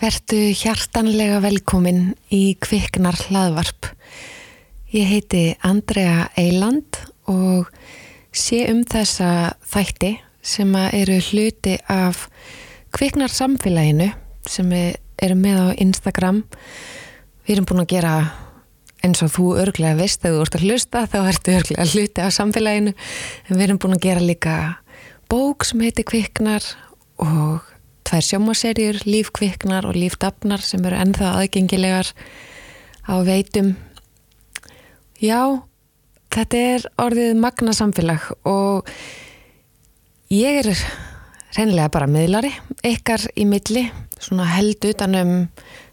Vertu hjartanlega velkomin í Kviknar hlaðvarp. Ég heiti Andrea Eiland og sé um þessa þætti sem eru hluti af Kviknar samfélaginu sem erum með á Instagram. Við erum búin að gera eins og þú örglega veist að þú ert að hlusta þá ertu örglega að hluti af samfélaginu en við erum búin að gera líka bók sem heitir Kviknar og tvær sjómaserjur, lífkviknar og lífdafnar sem eru ennþá aðgengilegar á veitum. Já, þetta er orðið magna samfélag og ég er reynlega bara miðlari, ykkar í milli, svona held utanum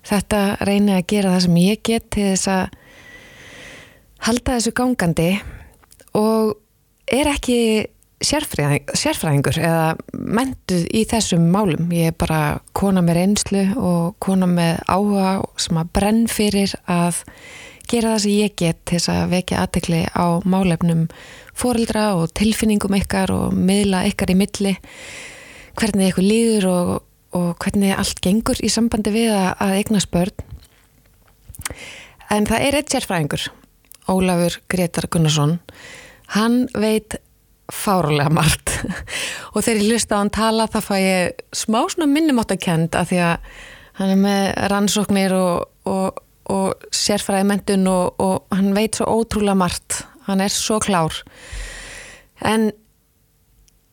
þetta reyni að gera það sem ég get til þess að halda þessu gangandi og er ekki sérfræðing, sérfræðingur eða mentuð í þessum málum. Ég er bara kona með reynslu og kona með áhuga sem að brenn fyrir að gera það sem ég get til þess að vekja aðtekli á málefnum fórildra og tilfinningum ykkar og miðla ykkar í milli hvernig ykkur líður og, og hvernig allt gengur í sambandi við að, eignast börn. En það er eitt sérfræðingur, Ólafur Gretar Gunnarsson. Hann veit fárulega margt. Og þegar ég hlusta á hann tala þá fæ ég smá svona minnumáttakend af því að hann er með rannsóknir og, og, og sérfræði mentun og, og hann veit svo ótrúlega margt. Hann er svo klár. En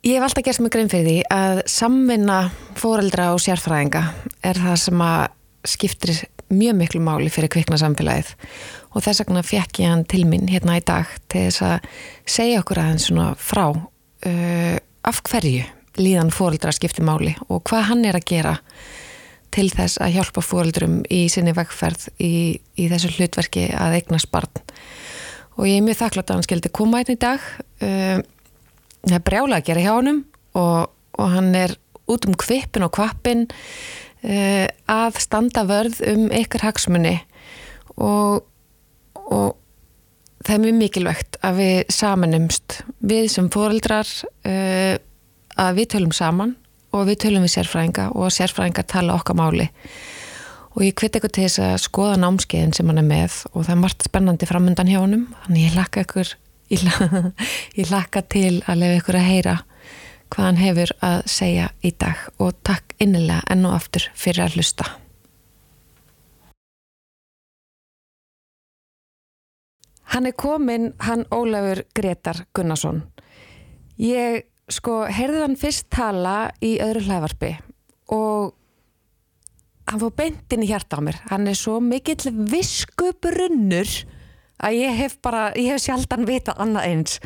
ég hef alltaf gert mig grein fyrir því að samvinna fóreldra og sérfræðinga er það sem að skiptir mjög miklu máli fyrir kvikna samfélagið og þess vegna fekk ég hann til mín hérna í dag til þess að segja okkur aðeins svona frá uh, af hverju líðan fóreldra skiptir máli og hvað hann er að gera til þess að hjálpa fóreldrum í sinni vegferð í, í þessu hlutverki að eignast barn. Og ég er mjög þakklátt að hann skildi koma einn í dag. Uh, það er brjálega að gera hjá honum og, og hann er út um kvipin og kvapin að standa vörð um ykkar hagsmunni og og það er mjög mikilvægt að við samanumst við sem fóreldrar uh, að við tölum saman og við tölum við sérfræðinga og sérfræðinga tala okkar máli. Og ég hviti eitthvað til þess að skoða námskeiðin sem hann er með og það er margt spennandi framöndan hjá honum. Þannig ég lakka ykkur ég, ég lakka til að lefa ykkur að heyra hvað hann hefur að segja í dag og takk innilega enn og aftur fyrir að hlusta Hann er komin, hann Ólafur Gretar Gunnarsson. Ég sko heyrði hann fyrst tala í öðru hlaðvarpi og hann fór beintin í hjarta á mér. Hann er svo mikill viskubrunnur að ég hef bara, ég hef sjaldan vitað annað eins.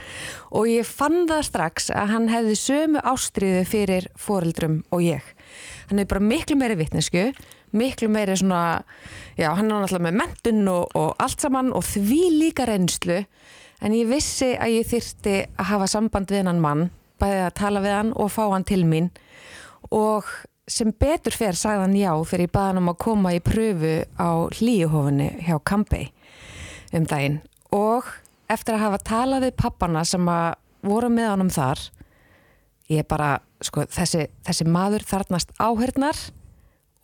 Og ég fann það strax að hann hefði sömu ástriðu fyrir foreldrum og ég. Hann er bara miklu meiri vittnesku miklu meiri svona, já hann er náttúrulega með mentun og, og allt saman og því líka reynslu. En ég vissi að ég þyrti að hafa samband við hann mann, bæðið að tala við hann og fá hann til mín. Og sem betur fer sagði hann já fyrir ég baði hann um að koma í pröfu á hlýjuhofunni hjá Kampei um daginn og eftir að hafa talað við pappana sem að voru með honum þar ég bara, sko, þessi, þessi maður þarnast áhörnar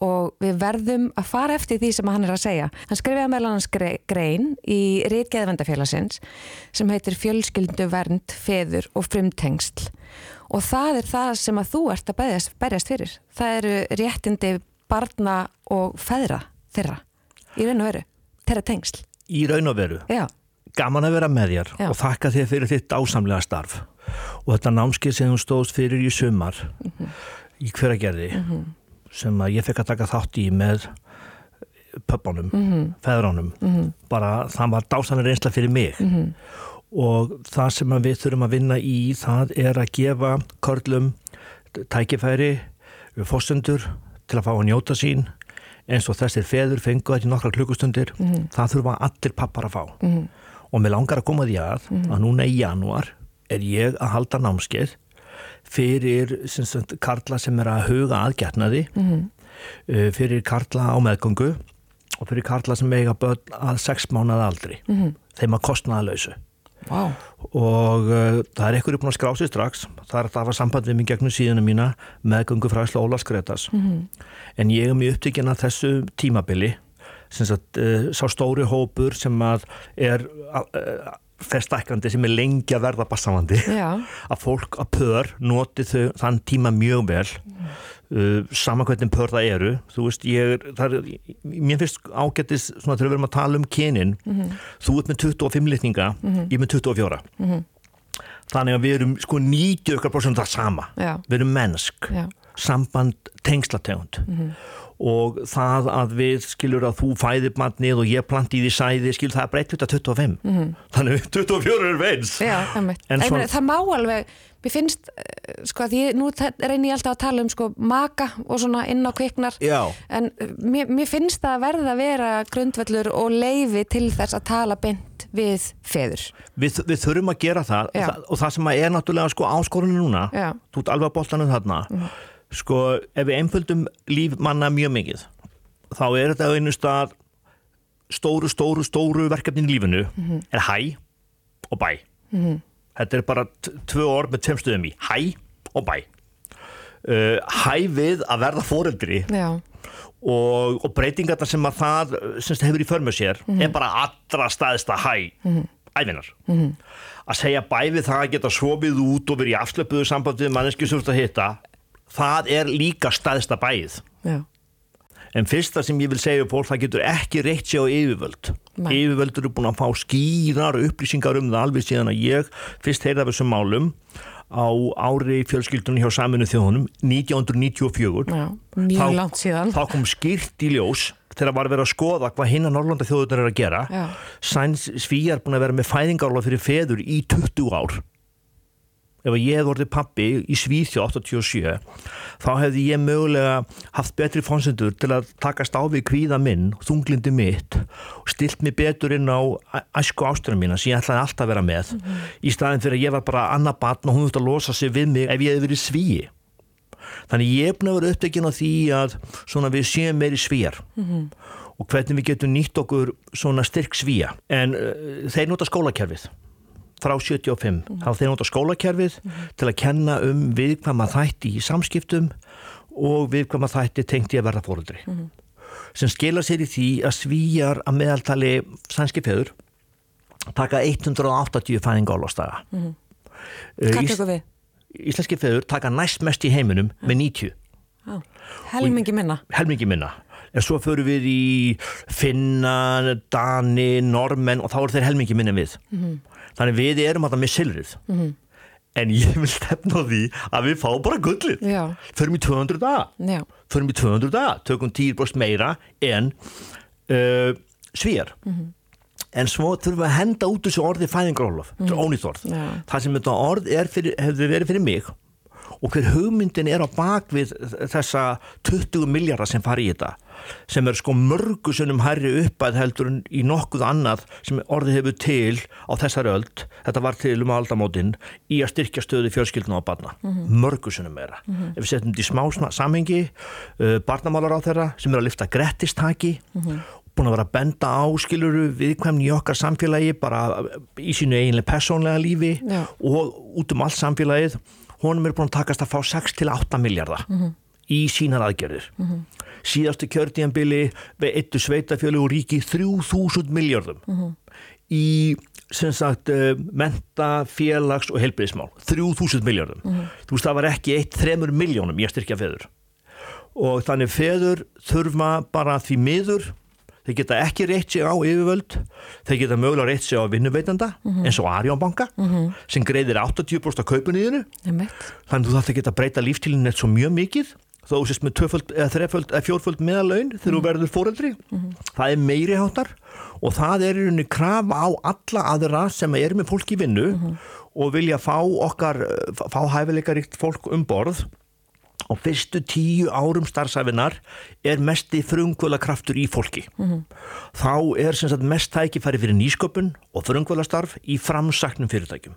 og við verðum að fara eftir því sem hann er að segja. Hann skrifiði meðal hans grein í Ritgeðvendafélagsins sem heitir Fjölskyldu vernd, feður og frumtengsl og það er það sem að þú ert að berjast, berjast fyrir. Það eru réttindi barna og feðra þeirra í raun og veru, þeirra tengsl. Í raun og veru? Já. Gaman að vera með þér Já. og þakka þér fyrir þitt ásamlega starf og þetta námskið sem þú stóðst fyrir í sumar mm -hmm. í hveragerði mm -hmm sem að ég fekk að taka þátt í með pöppunum, mm -hmm. feðránum bara það var dásanir einsla fyrir mig -hmm. og það sem við þurfum að vinna í það er að gefa körlum tækifæri við fórstendur til að fá að njóta sín eins og þessir feður fengu í nokkra klukkustundir það þurfa allir pappar að fá. Og mér langar að koma því að að núna í januar er ég að halda námskeið fyrir sagt, karla sem er að huga aðgjarnaði mm -hmm. fyrir karla á meðgöngu og fyrir karla sem eiga börn að sex mánað aldri. Mm -hmm. þeim að kostnaða lausu wow. og uh, það er einhverju búin að skrá sig strax það er að það var samband við mig gegnum síðuna mína meðgöngu fræsla Óla Skretas mm -hmm. en ég er mjög upptíkin að þessu tímabili sem sagt, uh, sá stóri hópur sem að er uh, festækandi sem er lengi að verða bassamandi að fólk að pör noti þau þann tíma mjög vel mm. Uh, saman hvernig pör það eru þú veist, ég er, er mér finnst ágættis svona þegar við erum að tala um kynin mm -hmm. þú ert með 25 litninga mm -hmm. ég með 24 mm -hmm. þannig að við erum sko 90% það sama Já. við erum mennsk Já. samband tengslategund mhm og það að við skilur að þú fæðir mannið og ég planti því sæði skilur það breytt út af 25 mm -hmm. þannig 24 er veins. Já, en svona... það má alveg mér finnst, eh, sko að ég nú reynir ég alltaf að tala um sko maka og svona inn á kviknar. Já. en eh, mér, mér finnst það að verða að vera grundvellur og leifi til þess að tala beint við feður. Við, við þurfum að gera það. Það og það sem er náttúrulega sko áskorunni núna þú ert alveg að boltanum þarna mm -hmm sko ef við einföldum líf manna mjög mikið þá er þetta á einu stað stóru, stóru, stóru verkefnin í lífinu mm -hmm. er hæ og bæ mm -hmm. þetta er bara tvö orð með tveim stöðum í hæ og bæ uh, hæ við að verða foreldri og, og breytingarna sem að það semst hefur í förmjöð sér mm -hmm. er bara allra staðista hæ mhm. æfinar mhm. að segja bæ við það að geta sofið út og verið í afslöpuðu sambandið manneski sem þú ert að hitta það er líka staðsta bæð Já. en fyrsta sem ég vil segja fólk, það getur ekki reitt sér á yfirvöld. Nei. yfirvöld eru búin að fá skýrar upplýsingar um það alveg síðan að ég fyrst heyrða þessum málum á ári fjölskyldunum hjá saminu þjóðunum 1994 Já, þá, þá kom skýrt í ljós þegar var vera að skoða hvað hinn að Norrlanda þjóðunar er að gera. Sæns Svíjar búin að vera með fæðingarlof fyrir feður í 20 ár ef ég hef vorið pappi í Svíþjó 87 þá hefði ég mögulega haft betri fónsendur til að takast á við kvíða minn þunglindi mitt og stilt mig betur inn á æsku ástæðan mína sem ég ætlaði alltaf að vera með mm -hmm. í staðin fyrir að ég var bara annað batn og hún þútt að losa sig við mig ef ég hef verið svíi þannig ég hef nefnir upptekinn á því að við séum meiri svíjar mm -hmm. og hvernig við getum nýtt okkur svona styrk svíja en uh, þeir nota skólakerfið frá 75 mm. þá þeir nota skólakerfið mm. til að kenna um viðkvæma þætti í samskiptum og viðkvæma þætti tengt í að verða fóröldri mm. sem skila sér í því að svíjar að meðaltali sænski feður taka 180 fæðingálastaga mm. Hvað tekur við? Íslenski feður taka næst mest í heiminum með 90 ah. Helmingi minna Helmingi minna en svo förum við í Finna, Dani, Normen og þá er þeir helmingi minna við mm þannig við erum alltaf með silrið mm -hmm. en ég vil stefna því að við fáum bara gullið. Förum í 200 daga förum í 200 daga, tökum 10% meira en uh, svér mm -hmm. en svo þurfum við að henda út þessu orði fæðingarólof, þetta er mhm. ónýtt orð. Það sem þetta orð hefur verið fyrir mig og hver hugmyndin er á bakvið þessa 20 miljardar sem fari í þetta sem er sko mörgusunum hærri uppæð heldur í nokkuð annað sem orðið hefur til á þessari öld, þetta var til um aldamótin í að styrkja stöði fjölskyldinu á barna, mm -hmm. mörgusunum meira mm -hmm. ef við setjum þetta í smá samhengi uh, barnamálar á þeirra sem er að lifta grettistaki mm -hmm. búin að vera að benda á skiluru viðkvæmni í okkar samfélagi bara í sínu eiginlega personlega lífi Já. og út um allt samfélagið honum er búin að takast að fá 6-8 miljardar mhm. í sínar aðgerðir mhm síðastu kjörtíanbili við eittu sveitafjölu og ríki 3000 miljardum mm -hmm. í sem sagt uh, menta, félags og helbriðismál 3000 miljardum mm -hmm. þú veist það var ekki eitt þremur miljónum í að styrkja feður og þannig feður þurfa bara því miður þeir geta ekki reitt sig á yfirvöld þeir geta mögulega reitt sig á vinnuveitanda mm -hmm. eins og Arjónbanka mm -hmm. sem greiðir 80% af kaupunniðinu þannig að þú þarf að geta breyta lífstílinn eitt svo mjög mikið þó sést með tvöföld, eða þreföld eða fjórföld meðalaun þegar þú mm. verður fóreldri -hmm. það er meiri hátar og það er einhvern veginn krafa á alla aðra sem er með fólk í vinnu -hmm. og vilja fá okkar fá hæfileikaríkt fólk um borð á fyrstu tíu árum starfsæfinar er mest í frungvölakraftur í fólki. Mm -hmm. Þá er sagt, mest tækifæri fyrir nýsköpun og frungvölastarf í framsaknum fyrirtækjum.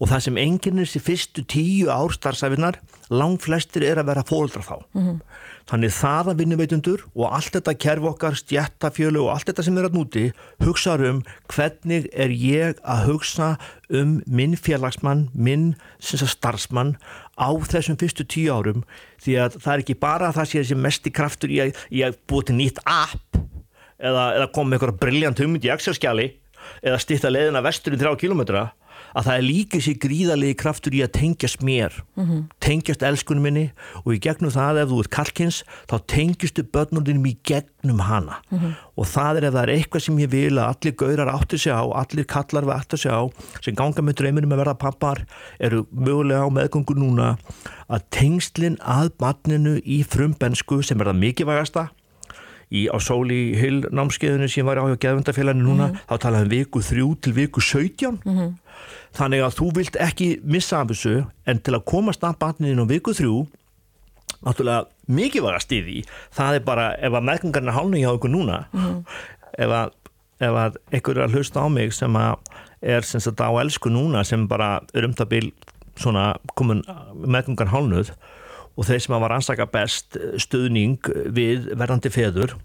Og það sem enginnir sér fyrstu tíu ár starfsæfinar, lang flestir er að vera fóldra þá. Mm -hmm. Þannig það að vinnuveitundur og allt þetta kerf okkar, stjættafjölu og allt þetta sem er að núti hugsaður um hvernig er ég að hugsa um minn félagsmann, minn starfsmann á þessum fyrstu tíu árum því að það er ekki bara það sé þessi mesti kraftur í að, í að búið til nýtt app eða, eða koma með eitthvað brilljant hugmynd í Excel-skjali eða stýtta leiðina vesturinn þrjá kilómetra að það er líka sér gríðarlegi kraftur í að tengjast mér mm -hmm. tengjast elskunum minni og í gegnum það ef þú ert kalkins þá tengjustu börnundinum í gegnum hana mm -hmm. og það er ef það er eitthvað sem ég vil að allir gaurar áttu sig á allir kallar við áttu sig á sem ganga með dreyminum að verða pappar eru mögulega á meðgöngu núna að tengslinn að barninu í frumbensku sem er það mikilvægasta í á sóli hill námskeiðinu sem var á hjá geðvendafélaginu núna mm -hmm. þá talaðum viku þrjú til viku 17 mm -hmm þannig að þú vilt ekki missa af þessu en til að komast að batniðin á viku þrjú náttúrulega mikið var að stiði það er bara ef að meðgöngarna hálna hjá ykkur núna mm. ef að ef að ykkur er að hlusta á mig sem að er sem sagt á elsku núna sem bara er um það bil svona komin meðgöngar hálnuð og þeir sem að var ansaka best stuðning við verðandi feður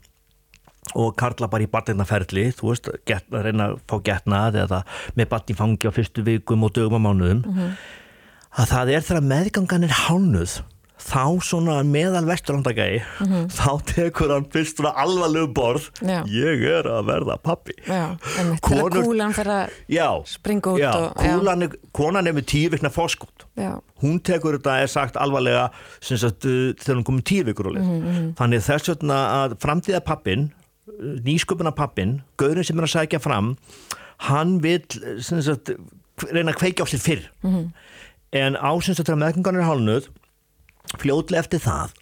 og karla bara í barnirnaferli þú veist, get, reyna að fá getnað eða með barni fangi á fyrstu vikum og dögum á mánuðum mm -hmm. að það er þegar meðgangan er hánuð þá svona meðal vesturlandagægi mm -hmm. þá tekur hann fyrst svona alvarlegu borð já. ég er að verða pappi þegar kúlan fyrir að já, springa út já, og, kúlan er, konan er með tíu vikna fórskótt hún tekur þetta er sagt alvarlega sagt, þegar hún komið tíu vikur mm -hmm. þannig þess vegna að framtíða pappin nýsköpuna pappin, gaurin sem er að sækja fram hann vil sagt, reyna að kveikja á sér fyrr mm -hmm. en ásynst að meðgengarnir hálnuð fljóðlega eftir það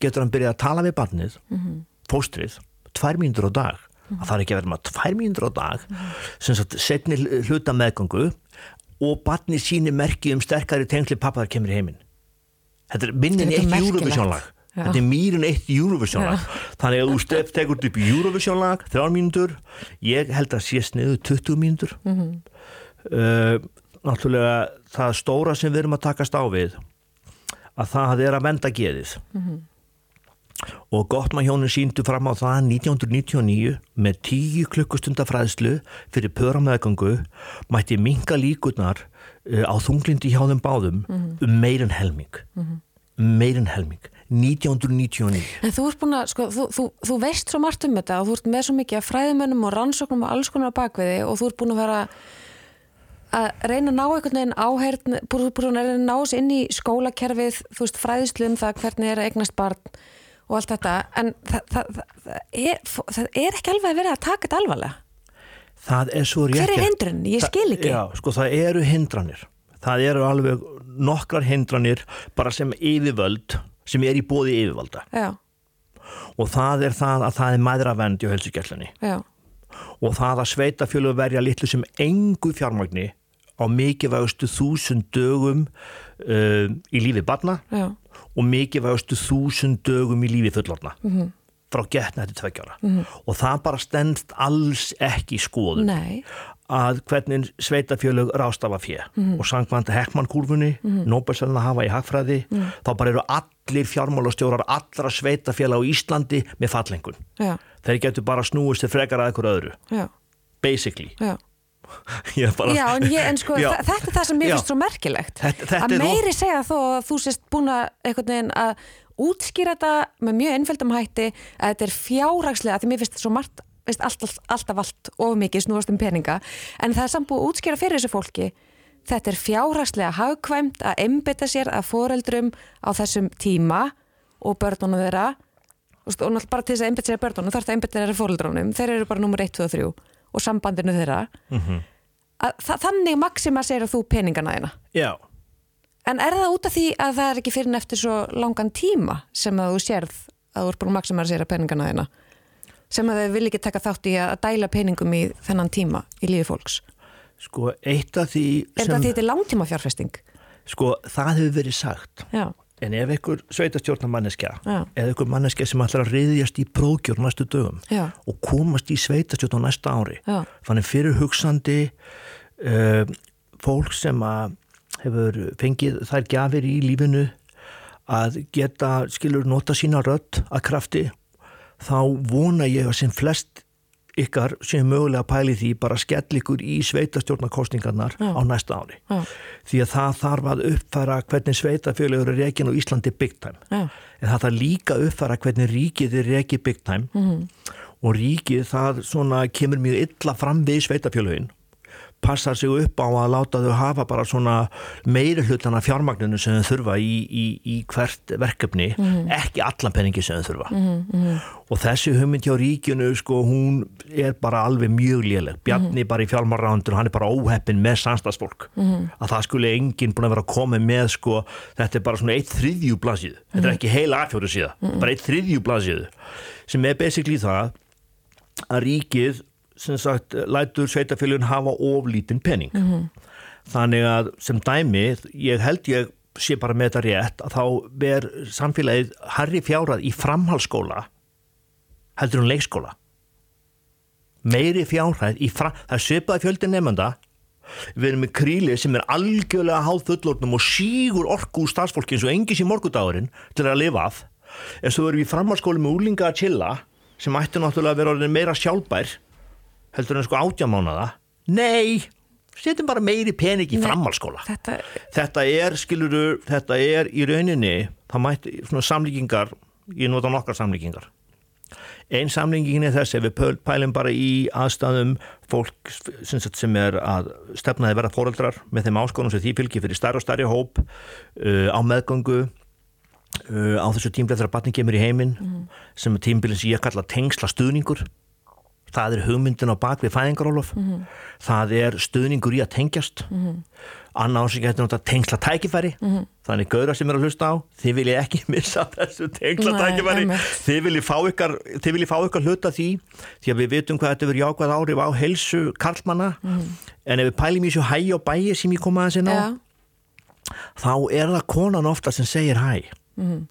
getur hann byrjað að tala við barnið mm -hmm. fóstrið, tvær mínútur á dag mm -hmm. að það er ekki að vera með tvær mínútur á dag sem sagt setni hluta meðgangu og barnið síni merki um sterkari tengsli pappa þar kemur í heiminn þetta er minnin eitt júruvísjónlag Já. Þetta er mýrin eitt Eurovision lag þannig að þú tegur upp Eurovision lag þrjár mínútur, ég held að sé sniðu 20 mínútur mm -hmm. uh, náttúrulega það stóra sem við erum að takast á við að það er að venda geðið mm -hmm. og Gottmann-hjónin síndu fram á það 1999 með 10 klukkustunda fræðslu fyrir pöramæðgangu mætti minga líkunar uh, á þunglindi hjá þeim báðum mm -hmm. um meirinn helming um meirinn helming 1999 En þú ert búin að, sko, þú, þú, þú veist svo margt um þetta og þú ert með svo mikið að fræðumönnum og rannsóknum og alls konar bakviði og þú ert búin að vera að reyna að ná einhvern veginn áherd búin að reyna að ná þessu inn í skólakerfið þú veist, fræðislu um það hvernig er að eignast barn og allt þetta. En það, það, það, er, það er ekki alveg að vera að taka þetta alvarlega. Það er svo rétt Hver er hindrun? Ég skil ekki. Já, sko, það eru hindranir. Það eru alveg nokkrar hindranir bara sem yfirvöld sem er í bóði yfirvalda Já. og það er það að það er maðuravend í helsugjallunni og það að sveitafjölu verja litlu sem engu fjármagni á mikilvægustu þúsund dögum uh, í lífi barna Já. og mikilvægustu þúsund dögum í lífi fullorna mm -hmm. frá getna þetta tveggjára mm -hmm. og það bara stendst alls ekki í skoðun Nei að hvernig sveitafjölug rástafa fjö mm -hmm. og sangvandi Heckmann-kúrfunni mm -hmm. Nobelselna hafa í hagfræði mm -hmm. þá bara eru allir fjármálastjórar allra sveitafjöla á Íslandi með fallengun Já. þeir getur bara snúist til frekar að einhverju öðru Já. basically Já. Bara... Já, en, ég, en sko þetta er það sem mér finnst svo merkilegt þetta, þetta að meiri ó... segja þó að þú sést búin að einhvern veginn að útskýra þetta með mjög einföldum hætti að þetta er fjárhagslega, því mér finnst þetta svo margt veist, alltaf, alltaf allt of mikið snúast um peninga. En það er samt búið að útskýra fyrir þessu fólki. Þetta er fjárhagslega hagkvæmt að einbita sér að foreldrum á þessum tíma og börnunum þeirra. Og náttúrulega bara til þess að einbita sér að börnunum þarf það að einbita sér að foreldrunum. Þeir eru bara nummer 1, 2 og 3 og sambandinu þeirra. Mm -hmm. að, þannig maksima sér að þú peningana þeina Já. En er það út af því að það er ekki fyrir neftir svo langan tíma sem að þú sérð að þú er bara maksima sér að peningana þeina? Sem að þau vil ekki taka þátt í að dæla peningum í þennan tíma í lífi fólks? Sko, eitt af því sem... Er það því þetta er langtíma fjárfesting? Sko, það hefur verið sagt. Já. En ef einhver sveitastjórnar manneskja Já. eða einhver manneskja sem ætlar að reyðjast í prókjórn næstu dögum Já. og komast í sveitastjórn á næsta ári þannig fyrir hugsandi uh, fólk sem að hefur fengið þær gafir í lífinu að geta, skilur, nota sína rött að krafti þá vona ég að sem flest ykkar sem mögulega pæli því bara skell ykkur í sveitastjórnarkostningarnar á næsta ári. Já. Því að það þarf að uppfæra hvernig sveitafjöluður er reygin og Íslandi time. Já. En það þarf líka að uppfæra hvernig ríkið er reygin big time mm -hmm. og ríkið það svona kemur mjög illa fram við sveitafjöluðin passar sig upp á að láta þau hafa bara svona meiri hlutana fjármagninu sem þau þurfa í, í, í hvert verkefni, mm -hmm. ekki allan peningi sem þau þurfa mm -hmm. og þessi hugmynd hjá ríkinu sko hún er bara alveg mjög léleg Bjarni mm -hmm. bara í fjármarraundur, hann er bara óheppin með sannstagsfólk, mhm. að það skulle enginn búin að vera að koma með sko þetta er bara svona eitt þriðjú blasið þetta er mhm. ekki heila afhjóru síðan, mhm. bara eitt þriðjú blasið sem er basically það að ríkið sem sagt lætur sveitafélun hafa oflítinn penning mm -hmm. þannig að sem dæmi ég held ég sé bara með þetta rétt að þá ber samfélagið harri fjárað í framhalskóla heldur hún leikskóla. Meiri fjárhæð í fram það söpaði fjöldin nefnda við erum með kríli sem er algjörlega háð fullornum og sígur orku úr stafsfólki eins og engis í morgudagurinn til að lifa af. En svo erum við framhalskóli með úlinga að chilla sem ætti náttúrulega að vera meira sjálfbær heldur en sko átjamánaða nei, setjum bara meiri pening í framhalskóla þetta... þetta er, skiluru, þetta er í rauninni, það mætti svona samlíkingar, ég nota nokkar samlíkingar. Einn samlíkingin er þess ef við pælum bara í aðstæðum fólk sem er að stefnaði verða fóreldrar með þeim áskonum sem því fylgir fyrir starri og starri hóp uh, á meðgöngu uh, á þessu tímbilið þegar batning kemur í heiminn mm. sem er tímbilið sem ég kalla tengsla stuðningur það er hugmyndin á bakvið fæðingarólof mm -hmm. það er stuðningur í að tengjast. Mm -hmm. annar ásík getur náttúrulega tengsla tækifæri mm -hmm. þannig gauðra sem er að hlusta á þið vil ég ekki missa þessu tengsla Nei, tækifæri þið vil ég fá ykkar þið vil ég fá ykkar hluta því því að við vitum hvað þetta verður jákvæð árif á helsu karlmanna. En ef við pælum í þessu hæ og bæi sem ég kom að þessi ná ja. þá er það konan ofta sem segir hæ.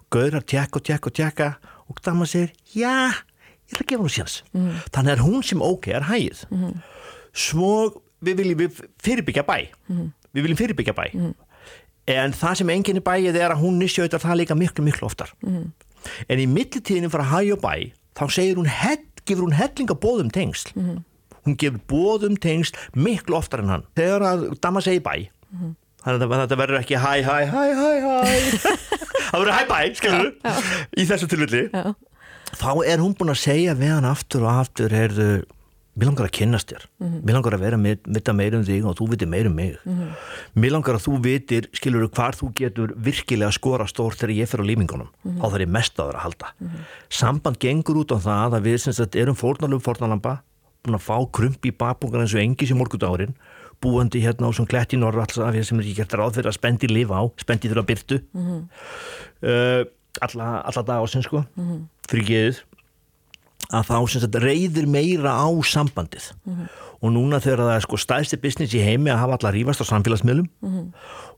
Gauðra tjekka og tjekka og tjekka og maður segir já ég ætla að gefa hún sjans mm. þannig er hún sem ok er hægið. Mm. svo við viljum við fyrirbyggja bæ. Mm. við viljum fyrirbyggja bæ. Mm. en það sem enginn er bæið er að hún nýsjöður það líka miklu miklu oftar. Mm. en í millitíðinu fyrir að hægja bæ þá segir hún, gefur hún hellinga bóðum tengsl. Mm. hún gefur bóðum tengsl miklu oftar en hann. Þegar að dama segi bæ þannig að þetta verður ekki hæ hæ hæ hæ hæ. Það verður hæ bæ, skilur í þessu tilvilli þá er hún búin að segja við hann aftur og aftur heyrðu, mér langar að kynast þér mm -hmm. mér langar að vera með, vita meir um þig og þú viti meir um mig mm -hmm. mér langar að þú vitir, skilur þú hvar þú getur virkilega að skora stór þegar ég fer á lífingunum mm -hmm. á það er mest að vera að halda mhm. samband gengur út á það að við sagt, erum fórnalum fórnalampa búin að fá krump í bakbúngan eins og engis í morgudárin búandi hérna á svona klett í Norrallsafið sem er ekki gert ráð fyrir að spendi lifa á spendi þurfa byrtu uh, alla, alla dag ásins sko mm -hmm. Fyrir geðið að þá sagt reyðir meira á sambandið mm -hmm. og núna þegar það er sko stæðsti business í heimi að hafa alla rífast á samfélagsmiðlum mm -hmm.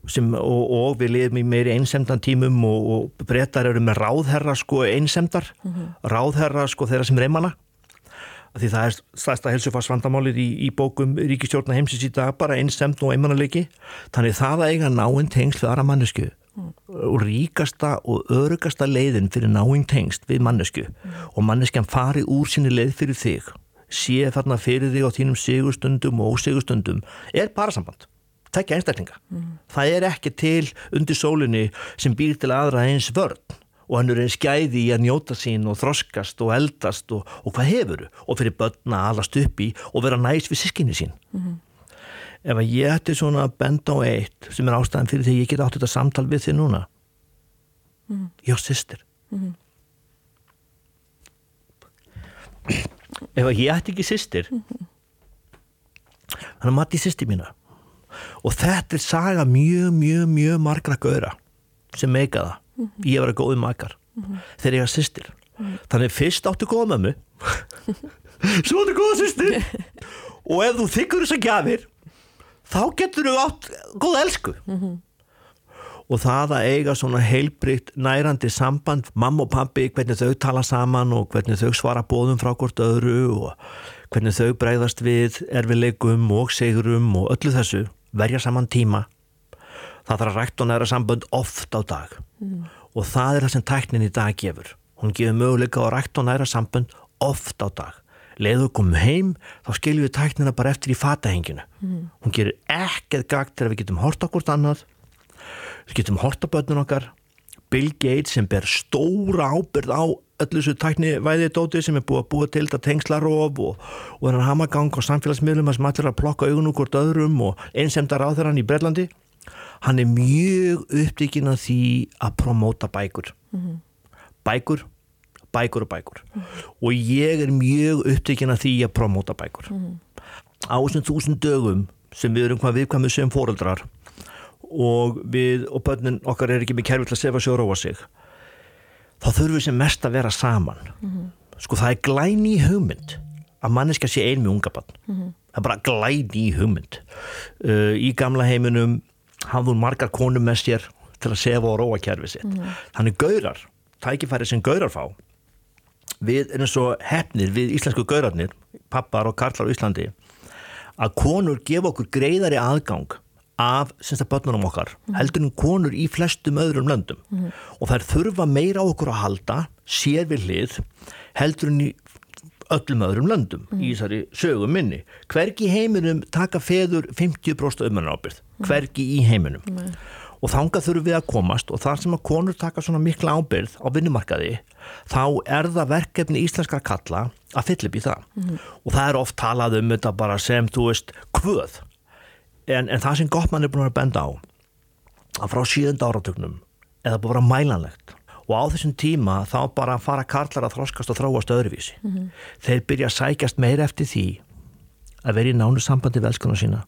sem, og, og við lifum í meiri einsemdan tímum og, og breytar eru með ráðherra sko einsemdar ráðherra sko þeirra sem reymana því það er stærsta helsufarsvandamálið í, í bókum ríkistjórna heimsins í dag bara einsemd og einmannalegi þannig það að eiga náinn tengsl við aðra mannesku mm. Og ríkasta og örugasta leiðin fyrir náinn tengst við mannesku mm. og manneskjan fari úr sinni leið fyrir þig sé þarna fyrir þig á þínum sigustundum og ósigustundum er parasamband tekja einstaklinga mm. það er ekki til undir sólinni sem býr til aðra eins vörn og hann er einn skæði í að njóta sín og þroskast og eldast og, og hvað hefur og fyrir börna að alast upp í og vera næst við sískinni sín mm ef að ég ætti svona bend á eitt sem er ástæðan fyrir því ég get átt þetta samtal við þið núna mm. já, sýstir mm. ef að ég ætti ekki sýstir mm. þannig að mati sýstir mína og þetta er saga mjög, mjög, mjög margra gauðra sem meika það -hmm. ég var að góði makar -hmm. þegar ég var sýstir -hmm. þannig fyrst áttu góða mömmu svo áttu góða sýstir og ef þú þykkur þess að gafir þá getur þú átt góð elsku mm -hmm. og það að eiga svona heilbrygt nærandi samband mamma og pabbi, hvernig þau tala saman og hvernig þau svara bóðum frá hvort öðru og hvernig þau breyðast við erfileikum og segurum og öllu þessu, verja saman tíma það þarf að rætt og næra samband oft á dag mm. og það er það sem tæknin í dag gefur hún gefur möguleika á rætt og næra samband oft á dag leiðu komum heim þá skiljum við tæknina bara eftir í fatahenginu mm. hún gerir ekkert gagt þegar við getum horta okkur annað. Við getum horta börnun okkar. Bill Gates sem ber stóra ábyrð á öllu þessu tækni væðið dóti sem er búið að búa til þetta tengslarof og, og þennan hamagang og samfélagsmiðlum sem allir að plokka augun hvort öðrum og einsemdar á þeirra hann í Brellandi hann er mjög upptíkin að því að promóta bækur. Mm bækur bækur og bækur. Mm og ég er mjög upptíkin að því að promóta bækur. Mm á þessum þúsund dögum sem við erum hvað viðkvæmið sem fóreldrar og við og börnin okkar er ekki með kerfi til að sefa sig og róa sig þá þurfum við sem mest að vera saman. Mm sko það er glæni í hugmynd að manneska sé ein með unga barn. Það er bara glæni í hugmynd. Uh, í gamla heiminum hafðu margar konum með sér til að sefa og róa kerfi sitt. Þannig gaurar, tækifæri sem gaurar fá við erum svo hefnir við íslensku gaurarnir pappar og karlar á Íslandi að konur gefa okkur greiðari aðgang af semst að börnunum okkar mm. heldur en konur í flestum öðrum löndum mm. og þær þurfa meira á okkur að halda sér við hlið heldur en í öllum öðrum löndum mm. í þessari sögum minni hvergi í heiminum taka feður 50% öðmunar ábyrð hvergi í heiminum og þanga þurfum við að komast og þar sem að konur taka svona mikla ábyrð á vinnumarkaði þá er það verkefni íslenskar kalla að fylla upp í það. Og það er oft talað um þetta bara sem þú veist kvöð. En, en það sem Gottmann er búin að benda á að frá síðunda áratögnum eða búin að vera mælanlegt. Og á þessum tíma þá bara fara karlar að þroskast og þráast öðruvísi. Mm -hmm. þeir byrja að sækjast meira eftir því að vera í nánu sambandi við elskana sína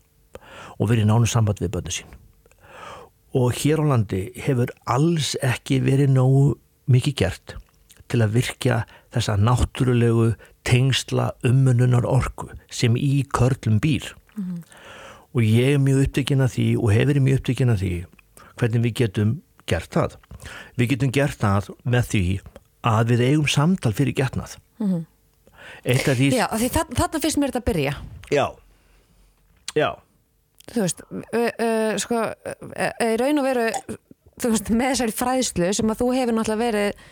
og vera í nánu sambandi við bönni sín og hér á landi hefur alls ekki verið nógu mikið gert til að virkja þessa náttúrulegu tengsla ummununar orku sem í körlum býr mm -hmm og ég er mjög upptökin að því og hefur mjög upptökin að því hvernig við getum gert það. Við getum gert það með því að við eigum samtal fyrir getnað. Mm -hmm. því... Já, því þarna finnst mér þetta að byrja. Já, já. Þú veist, uh, sko, í raun og veru, þú veist, með þessari fræðslu sem að þú hefur náttúrulega verið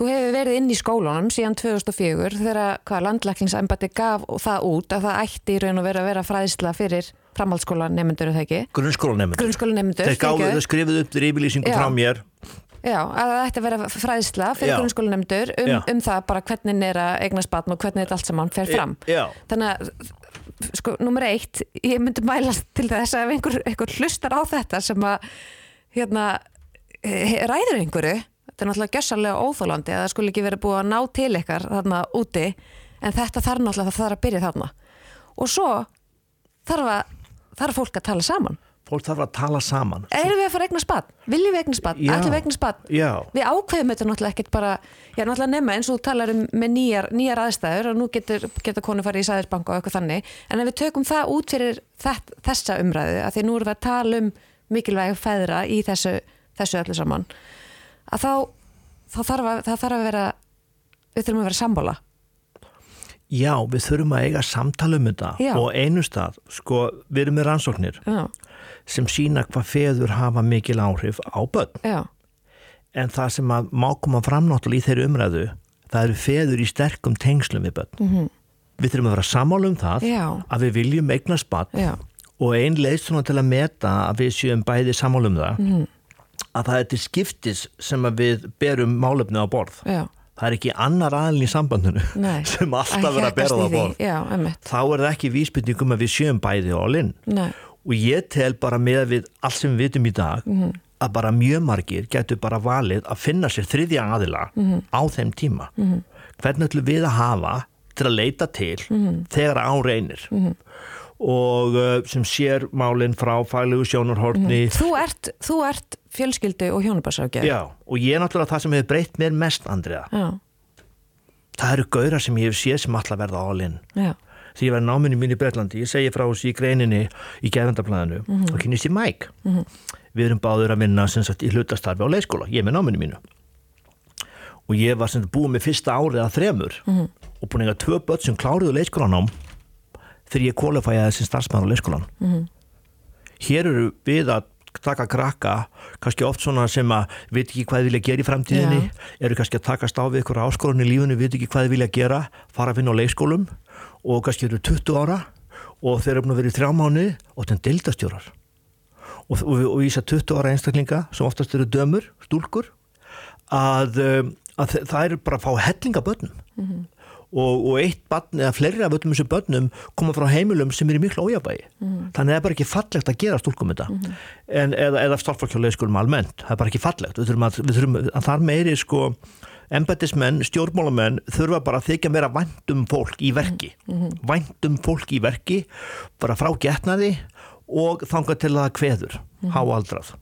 Þú hefur verið inn í skólunum síðan 2004 þegar landlækningsæmbati gaf það út að það ætti í raun og verið að vera fræðsla fyrir? Grunnskólanemundur. Grunnskólanemundur. Þeir skrifuð upp til yfirlýsingu frá mér. Já, að það ætti að vera fræðsla fyrir grunnskólanemundur um, um það bara hvernig er að eigna spatn og hvernig þetta allt saman fer fram. Já. Þannig að, sko, nummer eitt, ég myndi mælast til þess að ef einhver, einhver hlustar á þetta sem að, hérna, ræður einhverju, þetta er náttúrulega gössalega óþólandi að það skulle ekki verið búið að ná til ykkar þarna úti, en þetta þarf náttúrulega það þarf að byrja þarna. Og svo þarf að þarf fólk að tala saman fólk þarf að tala saman. Erum við að fara að egna spatt, viljum við egna spatt ætlum við egna spatt, við ákveðum þetta náttúrulega ekkert bara, já náttúrulega nema eins og þú talar um með nýjar, nýjar aðstæður og nú getur, getur konu farið í sæðisbanka og eitthvað þannig. En ef við tökum það út fyrir þett, þessa umræðu, að því nú erum við að tala um mikilvæg feðra í þessu þessu öllu saman að þá, þá þarf að, þarf að vera við þurfum að vera sammála. Já, við þurfum að eiga samtala um þetta Já. og einu stað, sko, við erum með rannsóknir. Já. Sem sína hvað feður hafa mikil áhrif á börn. Já. En það sem að má koma fram náttúrulega í þeirri umræðu, það eru feður í sterkum tengslum við börn. Mm -hmm. Við þurfum að vera sammála um það að við viljum eigna spatt og einn leist svona til að meta að við séum bæði sammála um það, mm -hmm. að það er til skiptis sem að við berum málefni á borð. Já það er ekki annar aðlun í sambandinu Nei, sem alltaf verður að bera það bort þá er það ekki vísbytningum að við sjöum bæði á linn og ég tel bara með við allt sem við vitum í dag mm -hmm. að bara mjög margir getur bara valið að finna sér þriðja aðila mm -hmm. á þeim tíma mm -hmm. hvernig ætlum við að hafa til að leita til mhm. þegar á reynir mhm. og uh, sem sér málinn frá fælegu sjónarhortni mhm. Þú ert, þú ert fjölskyldu og hjónubarsákjær Já, og ég er náttúrulega það sem hefur breytt mér mest, Andrea Já. það eru gaurar sem ég hef séð sem alltaf verða álinn því ég var náminni mín í Breitlandi, ég segi frá þessi í greininni í gefendaplæðinu mm -hmm. og kynist ég mæk mm -hmm. við erum báður að vinna sagt, í hlutastarfi á leiskóla, ég með náminni mínu og ég var sagt, búið með fyrsta árið að þremur mm -hmm. og búin eitthvað tvö börn sem kláriðu leiskólanám þegar ég kvalifæði þessi starfsmæður á leiskólan mhm. hér eru við að taka krakka kannski oft svona sem að veit ekki hvað þið vilja gera í framtíðinni Já. eru kannski að takast á við ykkur áskorunni í lífunni, veit ekki hvað þið vilja gera fara að finna á leikskólum og kannski eru 20 ára og þeir eru búin að vera í þrjá mánu og er deildastjórar og, og, og vísa 20 ára einstaklinga sem oftast eru dömur, stúlkur að, um, að það er bara að fá hellingabönnum mm -hmm. Og, og eitt bann eða fleiri af öllum þessum bönnum koma frá heimilum sem er í miklu ójabægi mm þannig að það er bara ekki fallegt að gera stúlkum þetta. Mm en, eða, eða starffólkjáleiskulum almennt, það er bara ekki fallegt. Við þurfum að, við þurfum að þar meiri sko embætismenn, stjórnmálamenn þurfa bara að þykja meira vandum fólk í verki. Mm -hmm. vandum fólk í verki bara frá getnaði og þanga til að mm -hmm. háaldrað.